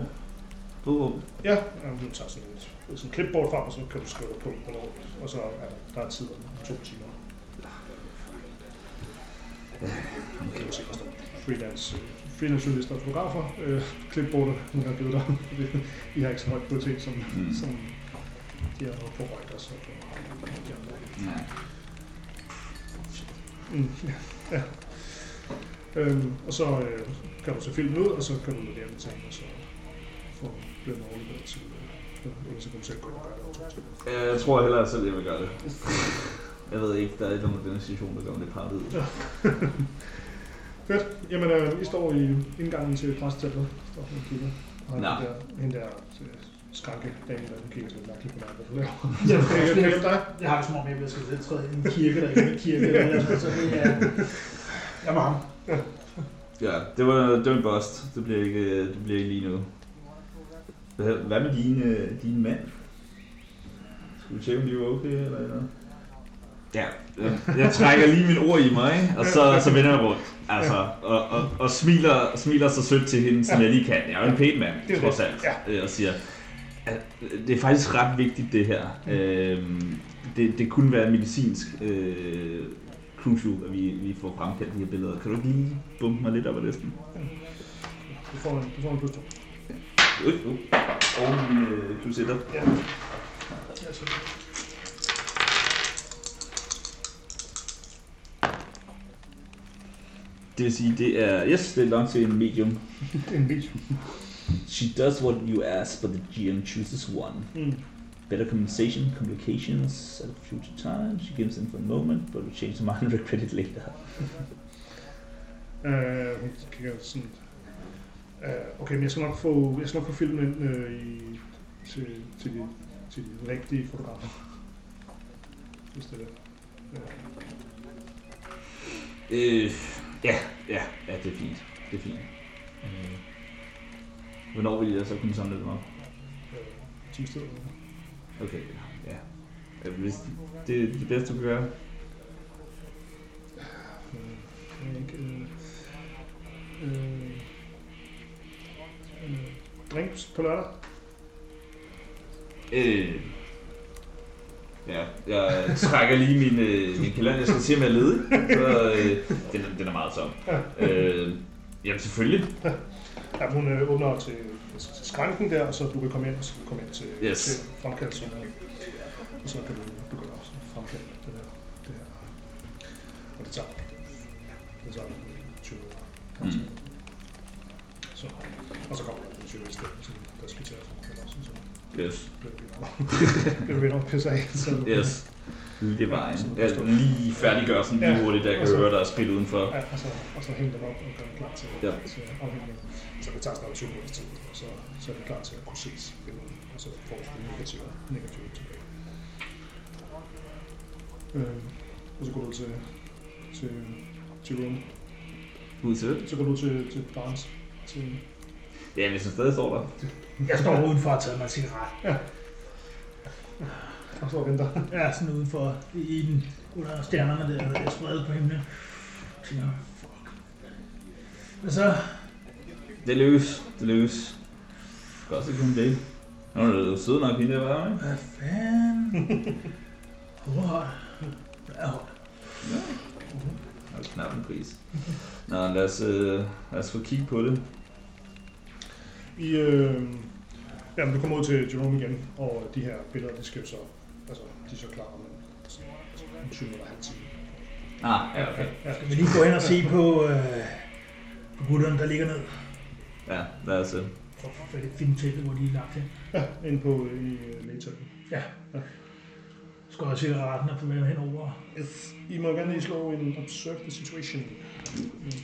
Drødrum. Ja, ja du tager sådan et sådan et clipboard frem, og så kan du skrive på, hvornår, og så er der, der er tid om to timer. Kan du se, der står freelance, øh, freelance journalister og fotografer, øh, clipboardet, nu har givet dig. I har ikke så højt prioritet, som, Mm. mm. som de har på Reuters og på de andre. Ja. Mm. Ja. Øhm, og så øh, kan du se filmen ud, og så kan du levere den ham, og så får den overleveret til øh, ellers så kan du selv gå og gøre det. timer. Jeg tror heller at selv, jeg vil gøre det. Jeg ved ikke, der er ikke nogen af den situation, der gør mig lidt partet ud. Fedt. Jamen, øh, I står i indgangen til præstetemplet. Står og kigger. Og Nå. hende der, hende der øh, skranke der hun kigger sådan lidt mærkeligt på dig, hvad du laver. Jeg, jeg- jeg jeg har det som om, jeg skal selv træde ind i en kirke, der er en kirke. Eller sådan, så det er... Jeg var ham. Ja, det var, det var en bust. Det bliver ikke, det bliver ikke lige nu. Hvad, med din, øh, din mand? Skal vi tjekke, om de var okay eller noget? Ja, jeg, jeg trækker lige min ord i mig, ikke? og så, så vender jeg rundt. Altså, og, og, og smiler, smiler så sødt til hende, som Ja. jeg lige kan. Jeg er jo en pæn mand, trods alt. Ja. Øh, Og siger, det er faktisk ret vigtigt det her. Øhm, det, det kunne være medicinsk øh, crucial, at vi, vi får fremkaldt de her billeder. Kan du ikke lige bumpe mig lidt op ad listen? Du får en, du får en plus to. Uh, uh. Og min øh, plus etter. Ja. Ja, så. Det vil sige, det er, yes, det er langt til en medium. Det er en video. She does what you ask, but the GM chooses one. Mm. Better compensation, complications at a future time. She gives in for a moment, but will change her mind and regret it later. Hun kigger sådan... Øh, okay, men jeg skal nok få, jeg skal nok få filmen ind øh, i, til, til, de, til de rigtige fotografer. Hvis det er det. Øh, Øh, ja, ja, ja, det er fint. det er fint. Øh, Hvornår vil jeg så kunne samle dem op? 10 steder. Okay, ja. Hvis det er det bedste, du kan gøre. Øh, jeg ikke, øh, øh, øh, drinks på lørdag. Øh, ja, jeg trækker lige min, øh, min kalender. Jeg skal se, om jeg er ledig. Så, øh, den, er- den er meget tom. Øh, jamen selvfølgelig. Ja, hun øh, åbner til, skranken der, så du kan komme ind, og så kan du komme ind til, Yes. til fremkaldelsen. Og så kan du begynde at fremkalde det her. Det her. Og det tager, det tager 20 minutter. Mm. Så, og så kommer der en journalist, der, som- der skal til at fremkalde. Så Yes. nok, bliver vi nok pisse af. Så, Yes. Det var en. Jeg lige færdiggør sådan lige Ja. hurtigt, der jeg kan så- høre, der er spil udenfor. Ja, og så, og så hænge dem op og gøre dem klar til, Ja. afhængning. Så det tager snart 20 minutter tid, og så, så er det klar til at kunne ses og så får du negative, negative tilbage. Øh, og så går du til, til, til room. Ud til. Så går du til, til Barnes. Til, Ja, hvis den stadig står der. Jeg står udenfor og tager mig en cigaret. Og så og venter. Jeg er sådan udenfor i den under stjernerne der, der er spredt på himlen. Jeg tænker, fuck. Og så, Det lykkes. Det lykkes. Godt, så kunne det. Nå, er du sød nok, hende der var, ikke? hvad fanden? Hvor er hold. Ja. Det er knap en pris. Nå, lad os, øh, lad os få kigge på det. I, øh, jamen, du kommer ud til Jerome igen, og de her billeder, de skal jo så, de er så klar om en, altså, en 20 minutter halv time. Ah, ja, okay. Ja, Skal vi lige gå hen og se på, øh, på gutterne, der ligger ned? Ja, lad os... Øh. For at finde teltet, hvor de er lagt hen. ja inde på i uh, lægetøjen. Skal jeg cigaretten og få med henover? Yes. I må gerne lige slå en observe the situation.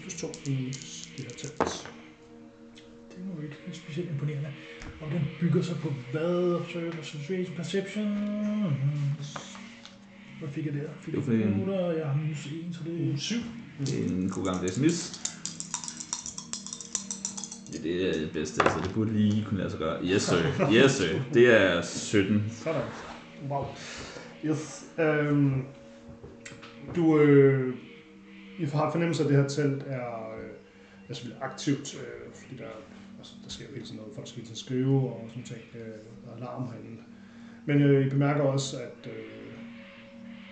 Plus to i det her telt. Det er nu ikke specielt imponerende. Og den bygger sig på hvad? Observe, situation, perception? Hvad fik jeg der? Fik jeg fik en- 8, og jeg har minus 1, så det er 7. Det er en god gang sms. Ja, det er det bedste, så det burde lige kunne lade sig gøre. Yes, sir. Yes, sir. Det er 17. Sådan. Wow. Yes. Um, du, øh, I har fornemmelse af, at det her telt er, øh, er selvfølgelig aktivt, øh, fordi der, altså, der sker jo hele tiden noget. Folk skal hele tiden skrive og sådan ting. Øh, alarm herinde. Men øh, I bemærker også, at, øh,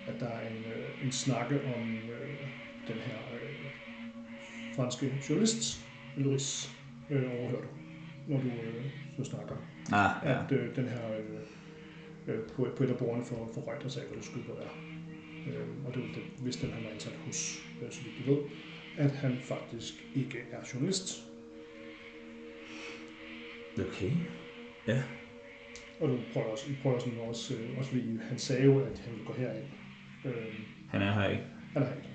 at der er en, øh, en snakke om øh, den her øh, franske journalist, Loris, øh, overhører du, når du, øh, du snakker Ah, ja. at øh, den her øh, øh, på, på et af bordene for, for Reuters sagde, hvad du skulle være. Øh, og det var det, hvis den han var ansat hos, øh, så vidt du ved, at han faktisk ikke er journalist. Okay. Og du prøver også, I prøver sådan også, øh, også fordi han sagde jo, at han ville gå herind. Øh, Han er her ikke. han er ikke.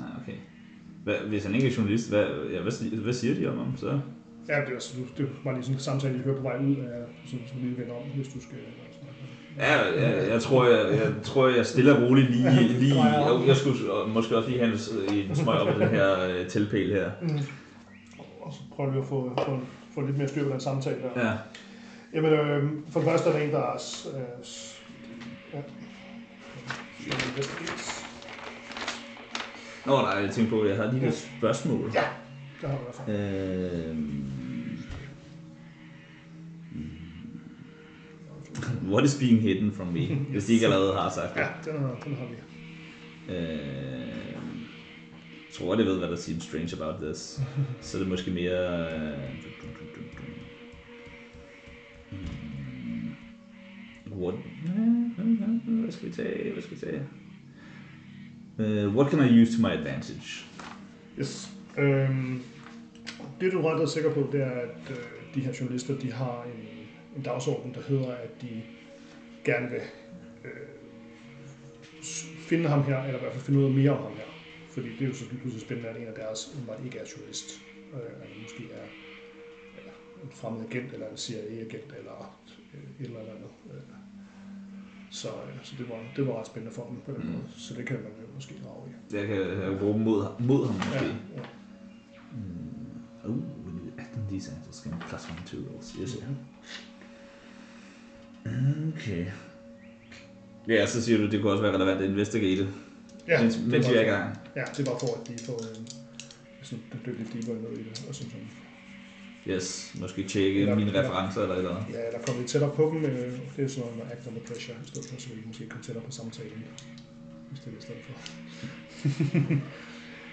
Ah, okay. Hvad, hvis han ikke er journalist, hvad, ja, hvad, hvad siger de om ham så? Ja, det, er, altså, du, det var lige sådan en samtale, I hører på vej ud af, sådan, som lige vender om, hvis du skal øh, snakke. Ja, jeg, jeg, tror, jeg, jeg tror, jeg stille og roligt lige... lige jeg, jeg skulle og måske også lige have en, en smøg op i den her øh, tilpæl her. Mm. Og så prøver vi at få, få, få lidt mere styr på den samtale der. Ja. Jamen, øh, for det første er der en, der er... Øh, ja. Nå, nej, jeg tænkte på, at jeg har lige et spørgsmål. Ja. Det har du i. Øhm. What is being hidden from me? Hvis de ikke allerede har sagt det. Ja, den, har, den har vi. Øhm. Jeg tror, det ved, hvad der seems strange about this. Så er det måske mere... øh, What? Hvad skal vi tage? Hvad skal vi tage? Uh, what can I use to my advantage? Yes. Øhm, det du er ret sikker på, det er, at øh, de her journalister, de har en, en dagsorden, der hedder, at de gerne vil øh, finde ham her, eller i hvert fald finde ud af mere om ham her. Fordi det er jo så pludselig spændende, at en af deres åbenbart ikke er journalist. Øh, eller måske er ja, en fremmed agent, eller en CIA-agent, eller øh, et eller andet. Øh. Så, øh, så det, var, det var ret spændende for dem på den Mm. måde. Så det kan man jo måske grave i. Jeg kan, jeg bruge mod, mod ham måske. Ja, ja. Mm. Oh, when you act on these answers, gain plus one to rolls. Yes, sir. Okay. Ja, så siger du, det kunne også være relevant at investigate, Ja, mens, det mens vi er i gang. Ja, det var for, at de får en, sådan, dykke lidt dybere ned i det. Og sådan, sådan. Yes, måske tjekke Eller- mine eller- referencer eller eller andet. Ja, eller komme lidt tættere på dem. øh, Det er sådan noget med act under pressure, i stedet for, så vi måske komme tættere på samtalen. Hvis det er det i stedet for.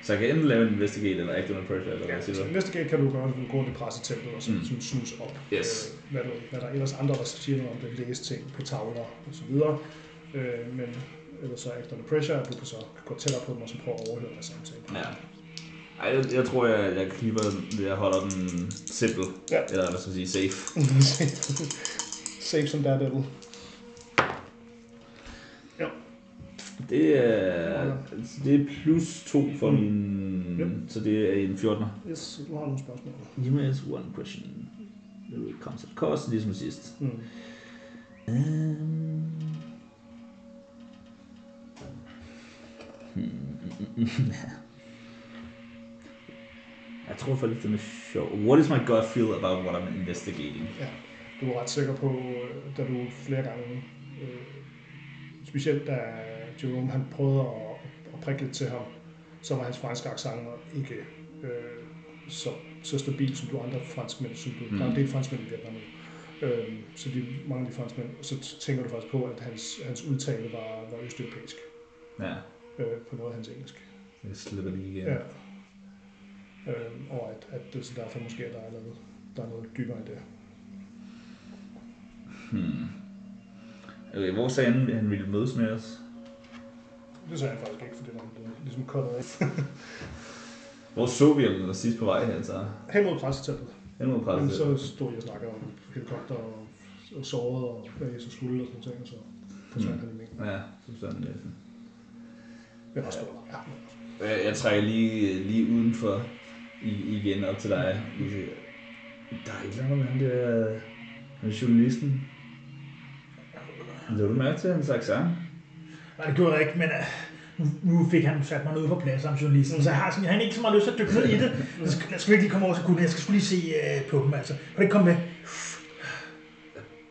Så jeg kan enten lave en investigate eller act under pressure, eller hvad Ja, siger så investigate kan du gøre, du går ind i presseteltet og så, Mm. sådan snus op. Yes. Øh, hvad, du, hvad der er ellers andre, der siger noget om det, læse ting på tavler og så videre. Øh, men ellers så act under pressure, at du kan så gå tættere på dem og så prøve at overhøre deres samtale. Ja. Ej, jeg, jeg tror, jeg, jeg knipper, jeg holder den simpel. Ja. Eller hvad skal jeg sige, safe. Safe som Daredevil. Det er, det er plus 2 for Mm. min... Yep. Så det er en 14'er. Yes, du har nogle spørgsmål. Give me one question. The concept cost, ligesom sidst. Mm. Um, hmm. Jeg tror faktisk, den er sjov. What is my gut feel about what I'm investigating? Du er ret sikker på, øh, da du flere gange, øh, specielt da Jerome han prøvede at, at prikke lidt til ham, så var hans franske accent ikke øh, så, så stabil som du andre franskmænd, som du, Mm. der er en del franskmænd i Vietnam. Øh, så de, mange af de franskmænd, så tænker du faktisk på, at hans, hans udtale var, var østeuropæisk Ja, øh, på noget af hans engelsk. jeg slipper lige igen. Ja. Øh, og at, at det, så derfor måske, at der er noget, der er noget dybere i det. Hmm. Okay, hvor sagde han, at han ville mødes med os? Det sagde han faktisk ikke, for det var blevet ligesom kottet af. Hvor så vi ham sidst på vej hen, så? Hen mod presseteltet. Han må Men presse så stod jeg og snakkede om helikopter og, og såret og hvad jeg så skulle og sådan ting, og så forsvandt Mm. han i mængden. Ja, så sådan lidt. Det var stort. Ja. Jeg, jeg trækker lige, lige udenfor i, igen op til dig. Der er et eller andet med ham der, med journalisten. Lad du mærke til hans accent? Nej, det gjorde jeg ikke, men uh, nu, fik han sat mig ned på plads som journalisten, så jeg har, sådan, jeg har ikke så meget lyst til at dykke ned i det. Så skal, jeg skal ikke lige komme over til kunden, jeg skal skulle lige se uh, på dem, altså. Kan du ikke komme med?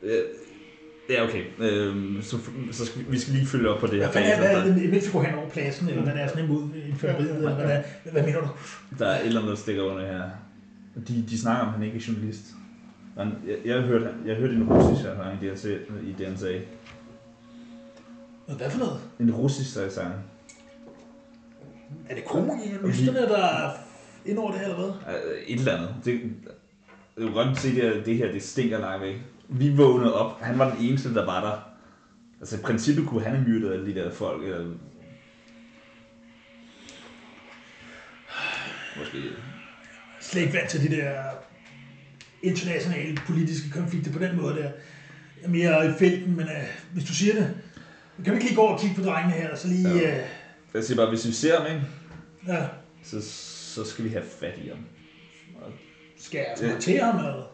Øh, Ja, okay. Øhm, så, så skal vi, skal lige følge op på det her Hvad er bagefter. hvad, mens vi går hen over pladsen, eller hvad det er sådan imod inferioriet, eller hvad det er. Hvad mener du? Der er et eller andet, der stikker under her. De, de snakker om, at han ikke er journalist. Men jeg, jeg, hørte, jeg hørte en russisk sang han sagde- i det, han sagde. Hvad for noget? En russisk sang. Er det kommunisterne, der er ind over det her, eller hvad? Øh, Et eller andet. Det, du kan godt se, det her, det her det stinker langt væk. Vi vågnede op. Han var den eneste, der var der. Altså i princippet kunne han have myrdet alle de der folk. Eller... Måske. slet ikke vant til de der internationale politiske konflikter på den måde der. Jeg er mere i felten, men uh, hvis du siger det, kan vi ikke lige gå over og kigge på drengene her, og så lige... Ja. Uh, Jeg siger bare, hvis vi ser ham, ikke, ja, så, så skal vi have fat i ham. Skal jeg markere ham eller?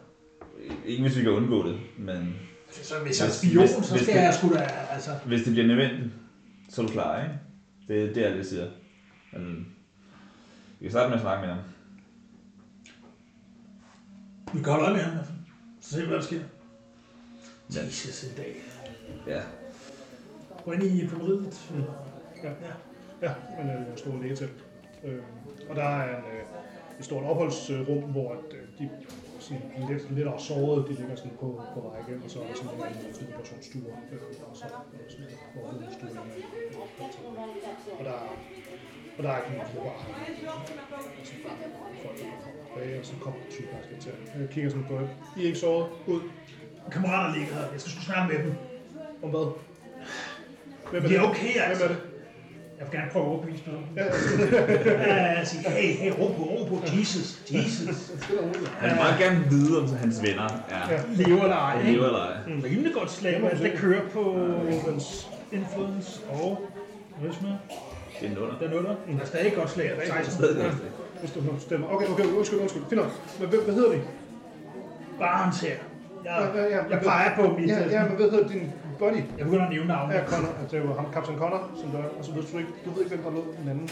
Ikke hvis vi kan undgå det, men Så hvis jeg er spion, hvis- så hvis skal det- jeg sgu da, altså... hvis det bliver nødvendigt, så er du klar, ikke? Det, det er det, jeg siger. Men vi kan starte med at snakke med ham. Vi kan holde øje med ham, altså. Så se, hvad der sker. Ja. Jesus, en dag. Ja. Gå ind i primeriet. Ja. Ja, men øh, en stor lægetelt. Øh, og der er en, øh, et stort opholdsrum, hvor at, øh, de sådan, er lidt, lidt og såret, de ligger sådan på, på række, og så er der sådan en sådan operationsstue, øh, og så er der sådan en overvågningsstue. Og der er, og der er ikke nogen, der bare og så folk, der kommer tilbage, og så kommer sygeplejersken til. Jeg kigger sådan på, I er ikke såret ud. Kammerater ligger her. Jeg skal sgu snakke med dem. Om hvad? Hvem Det er okay, altså. Hvem er det? Jeg vil gerne prøve at overbevise dem. Ja, Ja, sige, hey, hey, ro på, ro på, Jesus, Jesus. Han vil meget gerne vide, om hans venner er Ja. Lever eller ej, lever eller ej. Rimelig godt slag, Det men vi det kører på Influence. influence og charisma. Det er en under. Den nuller. Der er stadig godt slag. 16. Stadig Ja. godt. Hvis du stemmer. Okay, okay, undskyld, undskyld. Fint nok. Men hvad, hvad hedder de? Barnes her. Jeg, Ja, ja, ja, jeg men- peger på mit... Ja, ja, men hvad hedder din buddy? Jeg begynder at nævne navnet. Ja, Connor. Det er jo ham, Captain Connor, som der, og så ved du ikke, du ved ikke, hvem der lå den anden.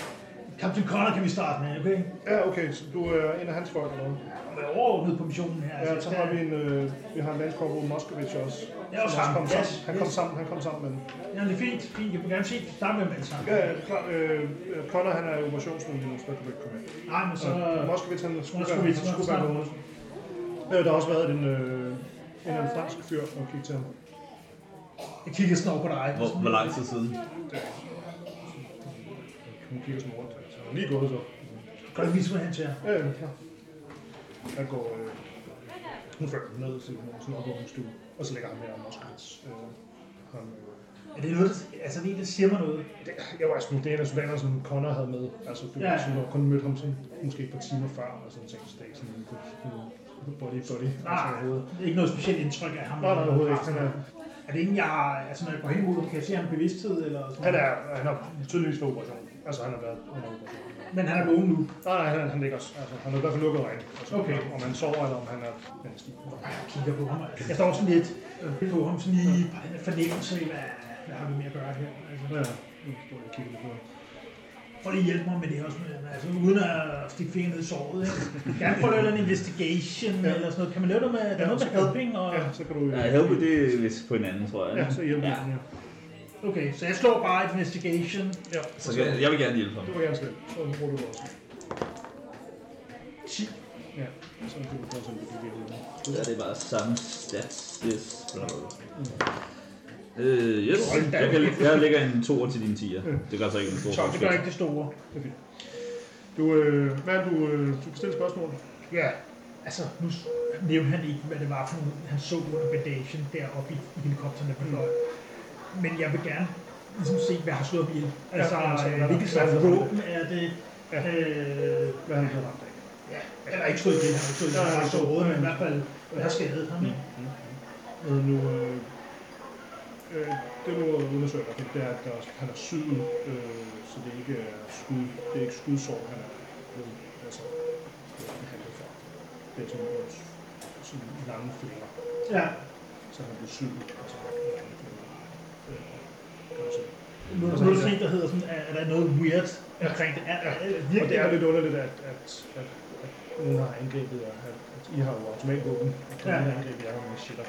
Captain Connor kan vi starte med, okay? Ja, okay, så du er en af hans folk eller noget? Han er overordnet på missionen her. Ja, altså, så har vi en, øh, vi har en landkorporal Moskowitz også. Ja, også som ham. kom Yes, sammen. Han kom yes. sammen, han kom sammen med den. Ja, det er fint. fint. Jeg vil gerne se starte med dem sammen. Ja, ja, det er klart. Øh, øh, Connor, han er operationsmand lige nu, så du ikke komme med. Nej, men så... Og Moskowitz, han skulle være, han skulle være med. Øh, der har også været en, øh, en af de franske fyr, og kigge til ham. Jeg kigger sådan over på dig. Hvor, hvor lang tid siden? Hun kigger sådan rundt. Så er lige gået så. Kan du vise mig hen til jer? Ja, ja, klar. Han går... Øh, hun følger ham ned til sådan op over en stue, og så lægger han her Moskowitz. Øh, han, øh, Er det noget, der, altså det, der siger mig noget? det, jeg var sådan, det er en af soldaterne, som Connor havde med. Altså, du Ja. ja. sådan, kun mødt ham sådan, måske et par timer før, og sådan ting, så det er ikke sådan en body body. Altså, Nej, det er ikke noget specielt indtryk af ham. Nej, nej, overhovedet ikke. Han er, Er det ingen, jeg. Altså, når jeg går hen ham, kan jeg se ham bevidsthed eller sådan han er, han har tydeligvis været operation. Altså, han har været under operation. Men han er vågen nu. Nej, nej, han, han ligger også. Altså, han har i hvert fald lukket øjnene. Altså, Okay. Om han sover, eller om han er er stiv. Jeg kigger på ham. Jeg står sådan lidt øh, på ham, sådan i fornemmelse af, hvad, hvad har vi med at gøre her? Altså, Ja, nu står jeg og kigger på ham. Prøv lige at hjælpe mig med det her, også, men, altså, uden at stikke fingeren ned i såret. Ikke? Kan jeg prøve at lave en investigation Ja. eller sådan noget? Kan man lave noget med, der er Ja, noget med helping? Og... Ja, så kan du... Ja, help det er vist på en anden, tror jeg. Ja, så hjælper Ja. ja. ja. Okay, så jeg slår bare et investigation. ja. Så jeg, jeg vil gerne hjælpe ham. Det var gerne slet. Så bruger du det også. 10. Ja, så kan du prøve at se, om du kan hjælpe Ja, det er bare samme stats. Yes. Bla. Øh, yes. Hold da Jeg, kan, kæft. jeg lægger en toer til din 10'er. Det gør så ikke en stor Så det gør forskel. ikke det store. Det er fint. Du, øh, hvad er du, øh, du kan stille spørgsmål. Ja, altså nu s- nævnte han ikke, hvad det var for nogle, han så under bandagen deroppe i, i helikopteren, der fløj. Men jeg vil gerne ligesom se, hvad har slået ihjel. Altså, Ja, altså, øh, hvad- hvilket hvad slags har våben er det? Ja. Øh, Hvad er han blevet ramt af? ja, eller ikke slået ihjel, han har ikke slået Ja, han har såret, ja. men i hvert fald, hvad har skadet ham, ikke? Øh, nu, øh, øh, det du undersøger i det er, at der, han er syet, øh, så det ikke er skud, det er ikke skudsår, han er blevet, altså, blevet behandlet for. Det er sådan, øh, sådan lange fingre, Ja, så han er blevet syet, altså, lange fingre. Øh, se. nu er der en, der hedder sådan, er, er der noget weird omkring det? Er, er, er, Og virkelig, det er lidt underligt, at, at, at, at nogen har angrebet jer, at, at I har jo automatvåben, og den Ja. ja. angrebet jer med shitter.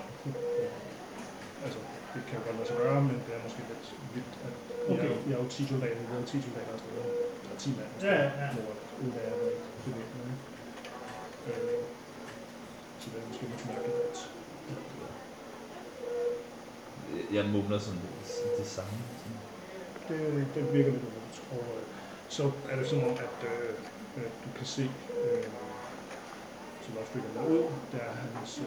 altså, det kan jo godt lade sig gøre, men det er måske lidt vildt, at Okay. jo- I er jo 10 soldater, vi er 10 soldater afsted, eller 10 mand afsted, Ja, ja, ja. hvor ud af jer ikke bevæbnet. Øh, så det er måske lidt mærkeligt, at Jeg mumler sådan det samme. det, det virker lidt underligt. Og øh, så er det som om, at øh, øh, du kan se, øh, som også flytter der ud, der er hans, øh,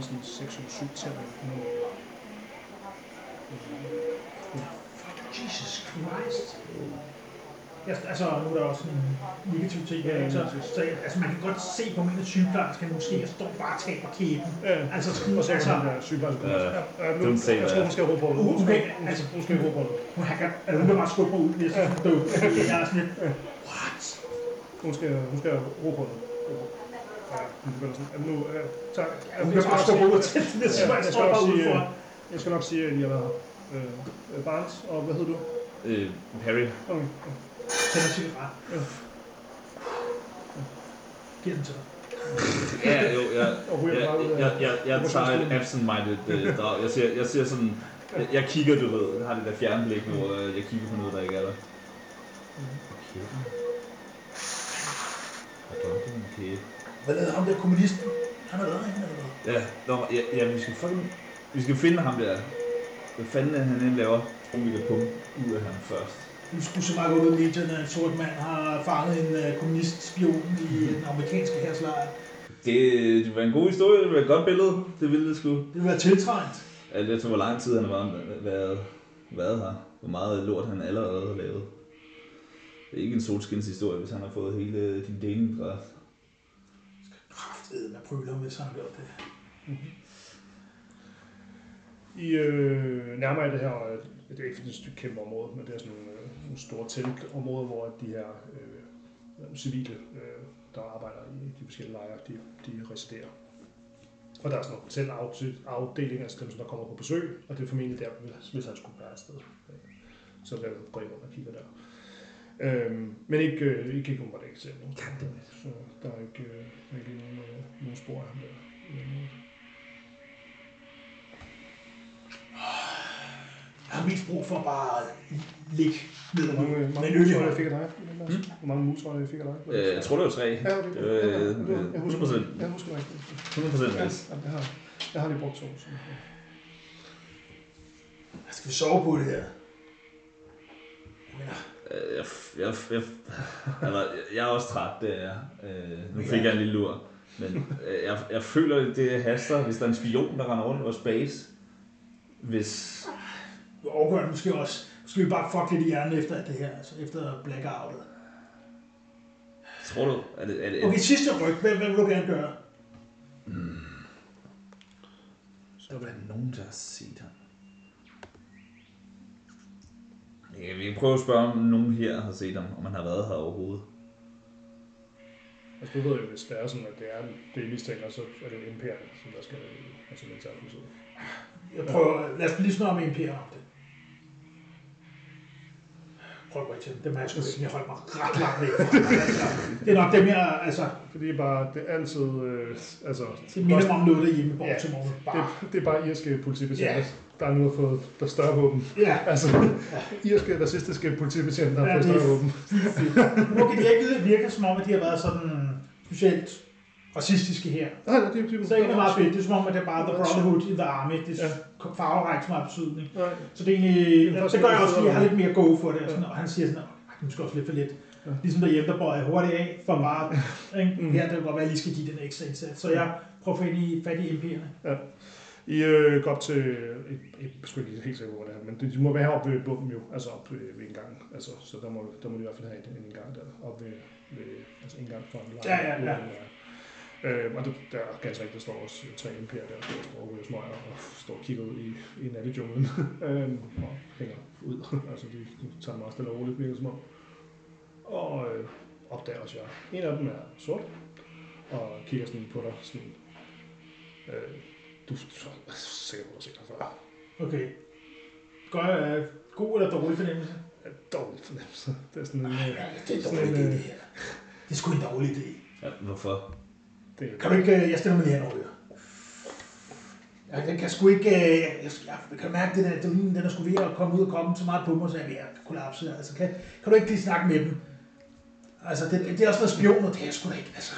sådan 6 eller 7 tænder. Nu, øh, Jesus Christ. Ja, altså, nu er der også en negativ ting her, så, så, altså, man kan godt se på min sygeplejerske, måske, jeg står bare og taber kæben. Ja, Altså, sådan, og så er altså, den der sygeplejerske. Ja. Ja, nu, jeg tror, hun skal råbe på det. Hun skal, altså- hun skal råbe på det. hun kan, altså, hun kan bare skubbe mig ud, hvis jeg er død. Jeg er sådan lidt, what? Hun skal, hun skal råbe på det. Ja, hun begynder sådan. Nu, øh, tak. Hun kan bare skubbe mig ud til det, så Ja, jeg jeg skal bare sige, øh, jeg skal nok sige, at I har her. Øh, Barnes, og hvad hedder du? Øh, Harry. Okay. Tænder cigaret. Ja. Giv den til dig. Ja, jo, jeg, jeg, bare jeg, jeg, jeg tager et absent-minded øh, drag. Jeg ser, jeg ser sådan... Jeg, jeg kigger, du ved, jeg har det der fjernblik, hvor øh, jeg kigger på noget, der ikke er der. Okay. Jeg drømte om en kæbe. Hvad lavede ham der kommunisten? Han har været herinde, eller hvad? Ja, nå, ja, ja, vi skal fucking... Vi skal finde ham der. Hvad fanden er han end laver? Vi kan pumpe ud af ham først. Nu skulle så meget gå ud i medierne, at en sort mand har fanget en uh, kommunistspion i den amerikanske herslejr. Det, det var en god historie, det var et godt billede. Det ville det sgu. Det vil være tiltrængt. Alt efter hvor lang tid han har været, været, været her. Hvor meget lort han allerede har lavet. Det er ikke en solskins historie, hvis han har fået hele din Leningrad. Kraftedeme med prøver, hvis han har gjort det. Mm-hmm. I øh, nærmere det her, øh, det er ikke et stykke kæmpe område, men det er sådan nogle, øh, nogle store teltområder, hvor de her øh, civile, øh, der arbejder i de forskellige lejre, de, de residerer. Og der er sådan nogle hotelafdelinger, altså dem, som der kommer på besøg, og det er formentlig der, hvis han skulle være afsted. Så der går I rundt og kigger der. Øhm, men ikke, øh, ikke ikke umiddelbart ikke selv nu. Så der er ikke, øh, der er ikke nogen, øh, nogen spor af ham der. Jeg har mest brug for bare at ligge ned Hvor mange, mange en øl i musvarer hånden. fik jeg dig? Hvor mange musvarer jeg fik af dig? Øh, jeg tror, det var tre. Ja, okay. Det øh, Ja, ja, jeg husker 100%. det. Jeg husker det rigtigt. 100 procent Ja, yes. ja, jeg har, jeg har lige brugt to. Så. Skal vi sove på det her? Jeg mener, Øh, Jeg, jeg, jeg, eller, jeg er også træt, det er. Øh, nu fik jeg en lille lur. Men øh, jeg, jeg føler, det haster, hvis der er en spion, der render rundt og space. Hvis... du det måske også. Skal vi bare fuck lidt i hjernen efter det her, altså efter blackoutet? Tror du? Er det, er det, Okay, sidste ryg. Hvad, hvad vil du gerne gøre? Så er der nogen, der har set ham. Ja, vi kan prøve at spørge, om nogen her har set ham, om han har været her overhovedet. Altså, du ved jo, hvis det er sådan, at det er det, I mistænker, så er det jo imperierne, som der skal altså militært besøg. Jeg prøver, lad os lige snart med imperiet om det. Prøv at til dem. Dem har jeg sgu. Jeg holdt mig ret langt væk fra. Altså, Det er nok dem, jeg, altså, Fordi bare, det er altid, øh, altså... det minder mig om noget derhjemme i Ja, Baltimore. Bare, det, det er bare irske politibetjente, Ja. Der nu har fået der større våben. ja, Altså, irske racistiske politibetjente, der har Ja, fået det større våben. nu kan de ikke det virker som om, at de har været sådan specielt racistiske her. Nej, nej, det er det, Så det meget fedt. Det er som om, at det er bare The Brotherhood in the Army. Det Ja. er farver har ikke så meget betydning. Nej, Så det er egentlig, Det det gør jeg også, fordi jeg har ja. lidt mere go for det. Og, sådan, og han siger sådan, at det måske også lidt for lidt. Ja. Ligesom derhjemme, der bøjer jeg hurtigt af for meget. Ikke? Mm. Her, det kan godt være, at jeg lige skal give den ekstra indsats. Så jeg prøver at få ind i fat i MP'erne. I øh, går op til, jeg, jeg er sgu ikke helt sikker hvor det er, men de må være heroppe ved bomben jo, altså op ved, ved indgangen, altså, så der må, der må de i hvert fald have en, en indgang der, op ved, ved altså indgang fra en lejr. Ja, ja, ja. Øh, og det, der er ganske rigtigt, der står også tre MP'er der, der står og smøger og står og kigger ud i, i nattejunglen øh, og hænger ud. altså de, de tager meget stille og roligt, virker som om. Og øh, opdager også jer. En af dem er sort og kigger sådan på dig, sådan, øh, du er sikker på, at du har set ham før. Okay. Gør jeg god eller dårlig fornemmelse? Ja, Dårlig fornemmelse. Det er sådan en... øh, Det er en Sådan dårlig idé, en, øh, det her. Det er sgu en dårlig idé. Ja, hvorfor? Det, Kan du ikke, øh, jeg stiller mig lige henover. Jeg, jeg kan sgu ikke, øh, jeg, jeg, jeg kan mærke det der, den, den er sgu ved at komme ud og komme så meget på mig, så jeg er ved at kollapse. Altså, kan, kan du ikke lige snakke med dem? Altså, det, det er også noget spion, og det er sgu da ikke, altså,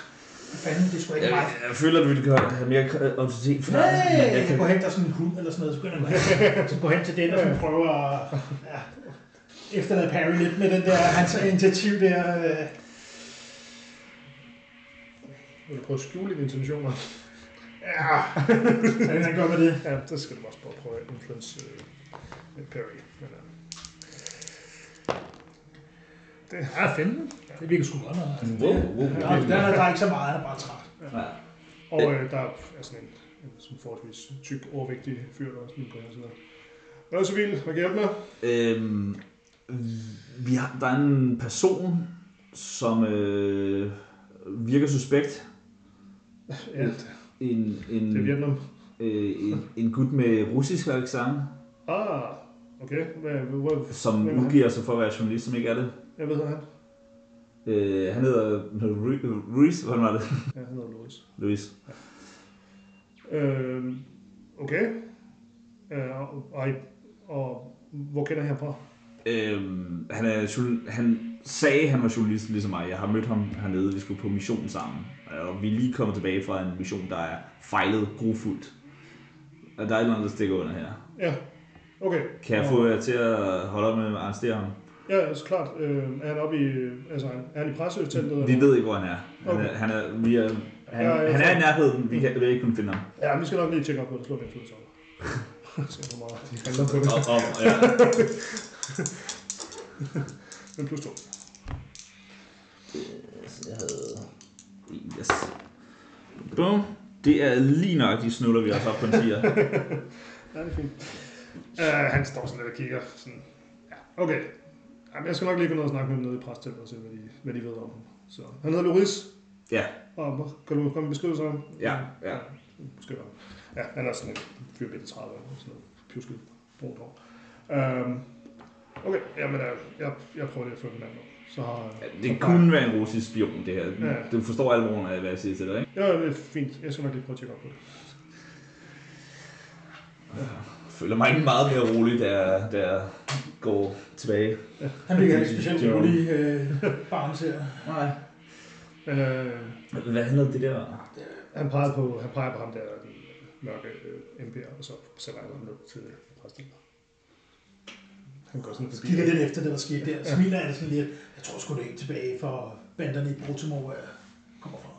hvad fanden, det da ikke Jeg, mig. jeg føler, at du ville gøre- have mere autoritet for Nej, men jeg jeg kan, går hen, der er sådan en hund eller sådan noget, så begynder jeg at gå hen, så gå hen til den og sådan prøver at ja, efterlade Perry lidt med den der, hans initiativ der. Øh, vil du prøve at skjule dine intentioner? ja, hvordan han gør med det? Ja, så skal du også bare prøve at influence øh, med Perry. Men, øh, det Ja, 15. Det virker sgu godt. Wow, wow. Der, er- der, er, der er ikke så meget, han er bare træt. Ja. Og øh, der er sådan en, en sådan forholdsvis tyk, overvægtig fyr, der også lige på her side. Hvad er så vildt? Hvad kan hjælpe med? Øhm, vi har, der er en person, som øh, virker suspekt. Ja, En, en, det er Vietnam. øh, en, en gut med russisk accent, Ah, okay. Hvad, hvad, som er udgiver sig for at være journalist, som ikke er det. Jeg ved, han. Øh, han hedder Ru- Ruiz, hvordan var det? Ja, han hedder Louis. Louis. Øh, okay. Øh, og, og, og, hvor kender jeg ham fra? Øhm, han, er, han sagde, han var journalist ligesom mig. Jeg har mødt ham hernede, vi skulle på mission sammen. Og vi er lige kommet tilbage fra en mission, der er fejlet grufuldt. Og der er et eller andet, der stikker under her. Ja, okay. Kan jeg få jer til at holde op med at arrestere ham? Ja, altså klart. Øh, er han oppe i, altså, er han i presseteltet? Vi eller? ved ikke, hvor han er. Han er, Okay. han er, vi er, han, Ja, han er i nærheden. Vi kan vi ikke kunne finde ham. Ja, vi skal nok lige tjekke op på det. Slå den ud, så. Se, hvor meget de handler på det. Ja. Men plus to. Jeg havde... Yes. Boom. Det er lige nok, de snuller vi også op på en tier. Ja, det er fint. Uh, han står sådan lidt og kigger. Sådan, ja, okay. Jamen, jeg skal nok lige gå ned og snakke med dem nede i præsteltet og se, hvad de, hvad de ved om ham. Så, han hedder Loris. Ja. Og kan du komme med beskrivelse af ham? Ja, ja. Beskriv ham. Ja, han er sådan en fyr bitte 30 og sådan noget pjusket brunt hår. Um, Okay, jamen, jeg, jeg, jeg prøver lige at få den anden. Så har Ja, det kunne være en russisk spion, det her. Ja. Du forstår alvoren af, hvad jeg siger til dig, ikke? Ja, det er fint. Jeg skal nok lige prøve at tjekke op på det. Jeg føler mig ikke meget mere rolig, da jeg, da jeg går tilbage. Han bliver ikke specielt rolig, øh, barn ser. Nej. Øh, Hvad handler det der? han, peger på, han peger på ham der, den mørke øh, MP'er, og så sætter han ham ned til præsten. Han går sådan Så forbi. kigger lidt efter det, der skete der. Smiler han sådan lidt. Jeg tror sgu, det er en tilbage for banderne i Baltimore, hvor jeg kommer fra.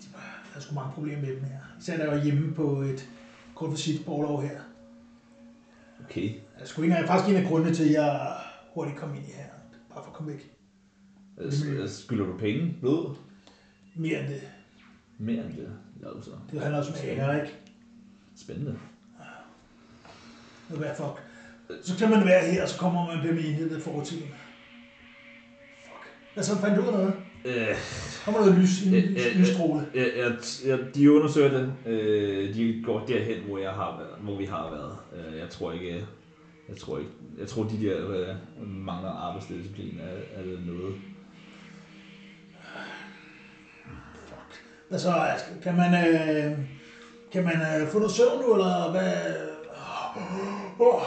De var, jeg havde sgu mange problemer med dem her. Især jeg var hjemme på et kort visit på overlov her. Okay. Jeg sgu ikke engang, faktisk en af grundene til, at jeg hurtigt kom ind i her. Bare for at komme væk. Øh, Skylder du penge? Blod? Mere end det. Mere end det. Ja, så. Det handler også om ære, ikke? Spændende. Det være fuck. Så kan man være her, og så kommer man med enhed ved fortiden. Fuck. Hvad så fandt du ud af noget? Øh, Kommer noget lys, en Øh, øh, lysstråle? jeg, jeg, de undersøger det. Øh, de går derhen, hvor, jeg har været, hvor vi har været. Øh, jeg tror ikke... Jeg tror ikke... Jeg tror, de der øh, mangler arbejdsdisciplin er, er noget. Så? altså, Kan man, øh, kan man øh, få noget søvn nu, eller hvad? Oh.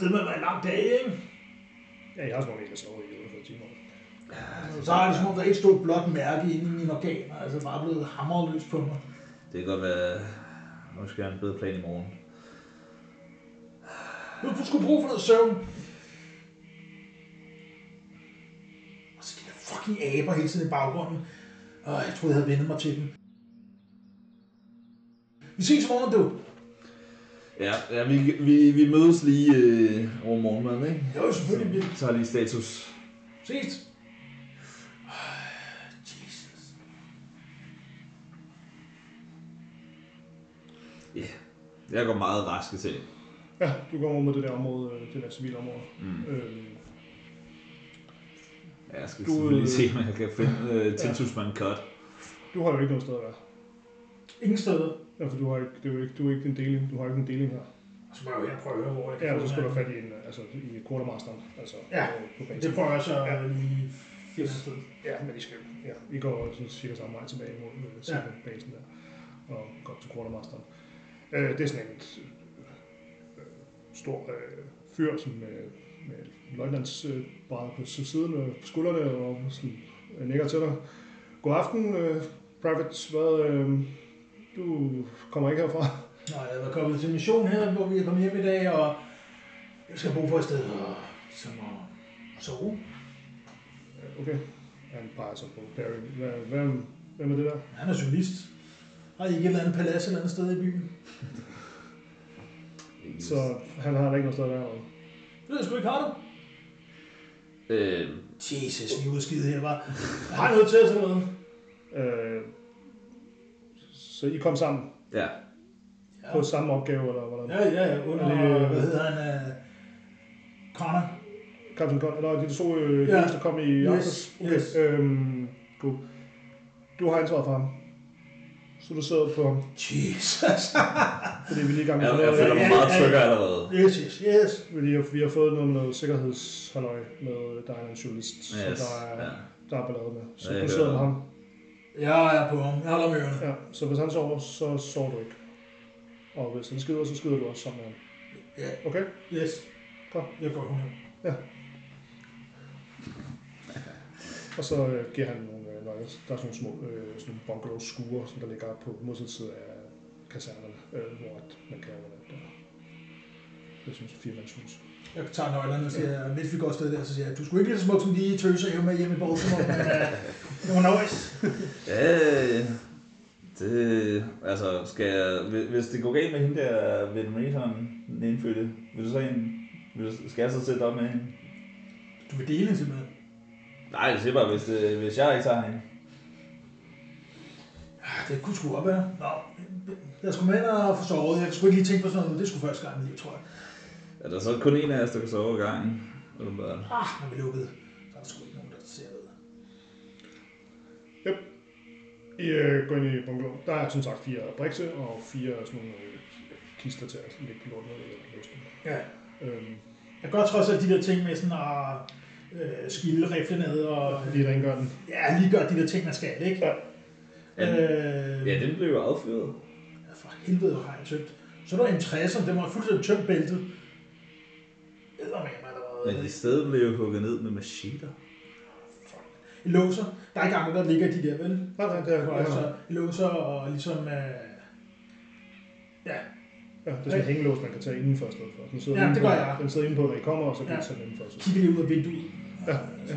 Det at være en lang dag, ikke? Ja, jeg har sådan nogle, jeg sover i 48 timer. Så har det som om, der er et stort blåt mærke inde i mine organer. Altså bare blevet hamret løs på mig. Det kan godt være... Nu skal jeg en bedre plan i morgen. Du skulle bruge for noget søvn. Og så de der fucking aber hele tiden i baggrunden. Åh, jeg troede, jeg havde vendt mig til dem. Vi ses i morgen, du. Ja, ja vi, vi, vi mødes lige øh, over morgenmaden, ikke? Jo, selvfølgelig. Vi Så tager lige status. ses. Jeg går meget raske til. Ja, du går over mod det der område, øh, det der civile område. Mm. Øhm, Ja, jeg skal Du, selvfølgelig øh, se, om jeg kan finde øh, tilsynsmand cut. du har jo ikke noget sted at være. Ingen steder. Ja, for du har ikke, det er jo ikke, du er ikke en deling, du har ikke en deling her. Så må jeg jo her prøve at høre, hvor jeg kan Ja, så skal du fat i en, altså i quartermasteren, altså Ja, basen. Det prøver jeg så Ja. lige finde et sted. Ja, men I skal, ja, I går sådan cirka samme vej tilbage mod øh, Ja. basen der, og går til quartermasteren. Øh, det er sådan en øh, stor øh, fyr, som med, med løjtnants øh, på siden øh, på skuldrene og sådan øh, nikker til dig. God aften, øh, Private. Hvad, øh, du kommer ikke herfra? Nå, jeg er kommet til mission her, hvor vi er kommet hjem i dag, og jeg skal bo på et sted, og som at sove. Ja, Okay. Han peger så på Barry. Hvad, hvem er det der? Han er journalist. Har I ikke et eller andet palads et eller andet sted i byen? Så han har da ikke noget sted at være. eller? Det ved jeg sgu ikke, har du? Øh, Jesus, vi er udskidt her, var. Jeg har noget til eller noget. Øh, så I kom sammen ja. På samme opgave, eller hvordan? Ja, ja, ja, under, Er det- hvad hedder han, uh, Connor. Captain Con, eller de to øh, Ja. der kom i Yes, aftes? Okay. yes. Øhm, du, du har ansvaret for ham. Så du sidder på ham, Jesus. fordi vi er lige i gang med Jeg, jeg noget. føler mig ja, meget ja. tryggere allerede. Yes, yes, yes. Vi har, vi har fået noget med noget sikkerhedshalløj med, der er en journalist, yes. så Yes. der er, Ja. der er ballade med. Så Ja, jeg du sidder med ham. Jeg er på ham. Jeg holder med ørerne. Ja, så hvis han sover, så sover du ikke. Og hvis han skider, så skider du også sammen med ham. Ja, Okay? yes. Godt. Jeg går hun Og så øh, giver han øh. Der er sådan nogle små øh, sådan nogle bungalow skure, som der ligger på modsatte side af kasernerne, øh, hvor at man kan overnatte der. Det er sådan et firemandshus. Jeg tager nøglerne og siger, mens vi går afsted der, så siger jeg, du skulle ikke lige så smuk som de tøser, jeg med hjem i Baltimore, men det var nice. Ja, det... Altså, skal jeg... hvis- Hvis det går galt med hende der Vietnameseren, den indfødte, vil du så en... Vil du, skal jeg så sætte op med hende? Du vil dele simpelthen. Nej, det bare, hvis, det, hvis jeg ikke tager hende. Ja, Det kunne sgu godt være. Nå, jeg skulle med ind og få sovet. Jeg skulle ikke lige tænke på sådan noget. Det skulle første gang i mit liv, tror jeg. Er der så kun en af os, der kan sove i gangen? Åbenbart. Ah, når vi lukkede, så er der sgu ikke nogen, der ser det. I øh, går ind i bungalow. Der er som sagt fire brikse og fire sådan nogle øh, kister til at lægge lort ned i eller løsning. Ja. Øhm, Jeg gør trods alt de der ting med sådan at øh, skille rifle ned og Lige rengør den. ja, lige gør de der ting, man skal, ikke? Ja. Øh, Ja, den blev jo affyret. Ja, for helvede, har jeg tømt. Så er der en 60'er, den var fuldstændig tømt bæltet. Men var i stedet blev jo hugget ned med macheter. låser. Der er ikke andre, der ligger i de der, vel? Nej, nej, det er Og altså, låser og ligesom... Øh, ja, Ja, det er sådan en hængelås, man kan tage indenfor i stedet for. Den sidder Ja, det gør jeg. Den sidder indenpå, når I kommer, og så kan Ja. I tage den indenfor. Så. kigger lige ud af vinduet. Ja, ja.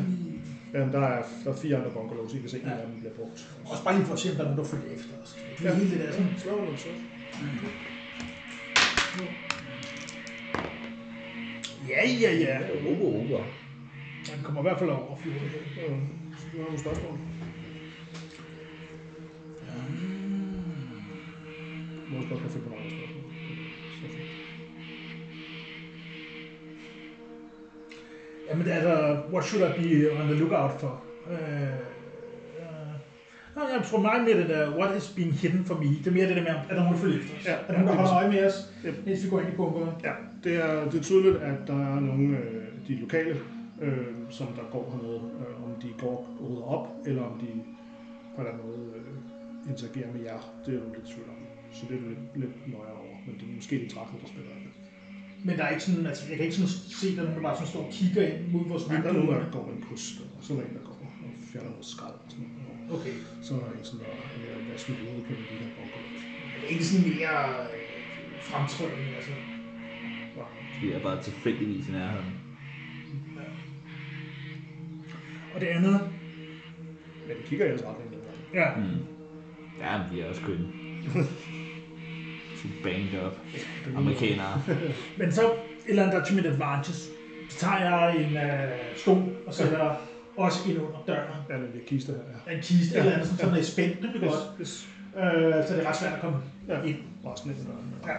Ja, der er, der er fire andre bunkerlås, I kan se, Ja. ja. af dem bliver brugt. Også bare lige for at se, om der er nogen, der følger efter os. Det er Ja. hele det der sådan. Slå den så. Ja, ja, ja. Ober, ober. Han kommer i hvert fald over fjorden. Ja, Du har nogle spørgsmål? Du må have fået på mange Jamen, der, what should I be on the lookout for? Øh, øh, jeg tror meget mere det der, what is being hidden for me. Det er mere det der med, er der nogen, der følger efter os? Ja, er der nogen, der holder øje med os, Yep. mens vi går ind i bunkeren? Ja, det er, det er tydeligt, at der er nogle af øh, de lokale, øh, som der går hernede, øh, om de går rydder op, eller om de på en eller anden måde øh, interagerer med jer. Det er du lidt tvivl om. Så det er lidt, lidt nøjere over. Men det er måske de trækker, der spiller. Men der er ikke sådan, altså, jeg kan ikke sådan se, at der er nogen, der bare sådan står og kigger ind mod vores Nej, der er nogen, vinduer. der går en kost, og så er der en, der går og fjerner noget skrald og sådan noget. Okay. Så er der en, som der er mere vasket ude på de her bunker. Det er ikke sådan mere øh, fremtrædende, altså. De er bare tilfældigvis i nærheden. Og det andet, Men de kigger i jeres retning ja, Mm. Ja, men de er også kønne. Så banged up. Amerikanere. men så et eller andet, der er til mit advantage. Så tager jeg en øh, stol og sætter også ind under døren. Ja, den der kiste her. Ja. En kiste eller andet, sådan, så den er spændt, det bliver godt. Hvis, Øh, så det er ret svært at komme ja, ind. resten af døren. Ja.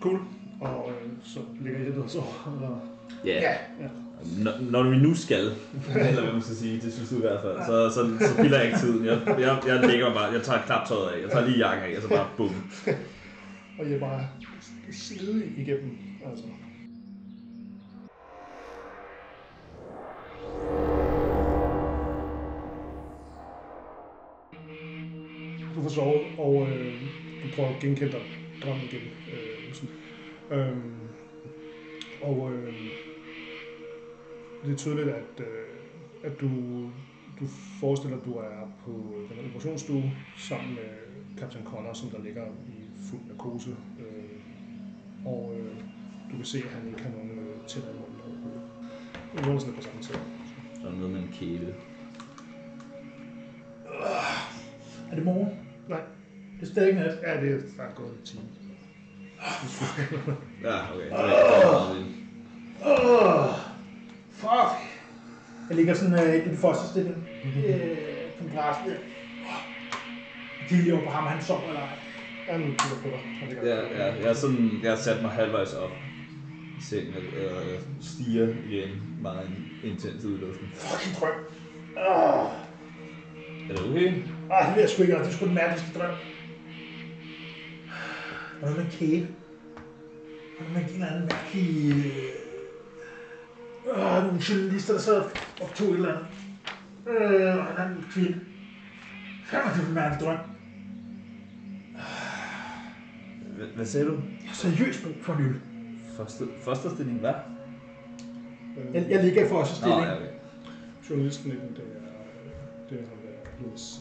Cool. Og øh, så ligger I der så, eller... Ja. Ja. Ja. Når, når vi nu skal, eller hvad man skal sige, det synes du i hvert fald, så, så, så spilder jeg ikke tiden. Jeg, jeg, jeg lægger bare, jeg tager klaptøjet af, jeg tager lige jakken af, og så bare bum. Og jeg bare slide igennem, altså. Du får sovet, og øh, du prøver at genkende dig drømmen igen. Øh, sådan. Øhm, og øh, det er tydeligt, at, øh, at du, du forestiller, at du er på den operationsstue sammen med kaptajn Connor, som der ligger i fuld narkose. Øh, og øh, du kan se, at han ikke har nogen øh, tænder i munden overhovedet. Nu er sådan på samme tid. Så er der noget med en kæle. Er det morgen? Nej. Det er stadig nat. Ja, det er der er gået en time. Ja, okay. Så er det ikke Åh, fuck. Jeg ligger sådan øh, i den første stilling. Øh, på en græs. De lige over på ham, han sover eller ej. Ja, nu kigger på dig. Ja, ja, jeg, er sådan, jeg har sat mig halvvejs op i sengen og jeg stiger igen meget intens ud i luften. Fucking drøm. Åh, Er det okay? Ej, det ved jeg sgu ikke, det er sgu den mærkeligste drøm. Og noget med en kæbe. Og noget med en eller anden mærkelig... Øh, nogle journalister, der sad og tog et eller andet. Øh, og en anden kvinde. Fanden, det er en mærkelig drøm. Hvad, hvad sagde du? Jeg har seriøst brug for en øl. Første, første stilling, hvad? Jeg, jeg ligger i første Nå, stilling. ja, okay. Journalisten, det er, det er ham der, Louis.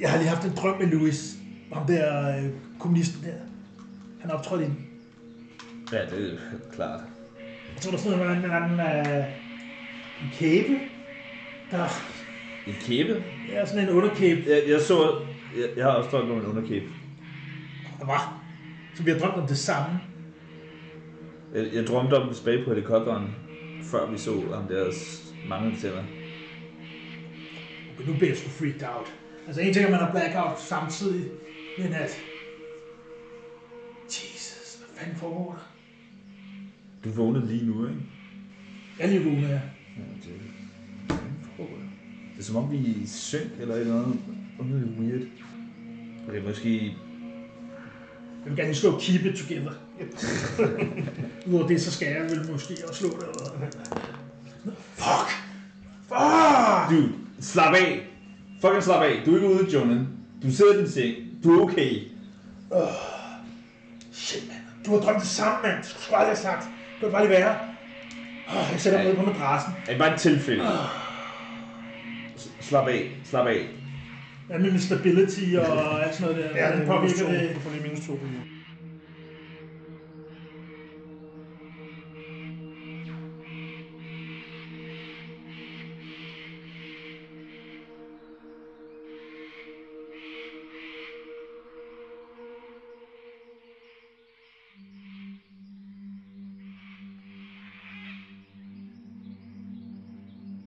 Jeg har lige haft en drøm med Louis. Ham der øh, kommunisten der. Han optrådte i en... Ja, det er klart. Jeg tror, der er med en anden... Øh, en kæbe. Der En kæbe? er sådan en underkæbe. Jeg, jeg så... Jeg, jeg har også drømt om en underkæbe. Der var. Så vi har drømt om det samme. Jeg, jeg drømte om tilbage på helikopteren, før vi så ham deres manglende tænder. Men nu bliver jeg sgu freaked out. Altså en ting er, at man har blackout samtidig, men at... Jesus, hvad fanden foregår der? Du vågnede lige nu, ikke? Jeg lige vågnet her. Ja, det, det er som om vi er i synk eller et eller andet underligt weird. Det er måske Jeg vil gerne slå keep it together. Udover det, så skal jeg vel måske også slå det. Eller... Fuck! Fuck! Du, slap af. Fucking slap af. Du er ikke ude junglen. Du sidder i din seng. Du er okay. Shit, mand. Du har drømt det samme, mand. Du skulle aldrig have sagt. Det var bare lige være. Oh, jeg sætter mig ned på madrassen. Det er bare et tilfælde. Slap af. Slap af. Hvad med min stability og alt sådan noget der? Ja, det er minus påvirker to. det? Du får lige minus to på det.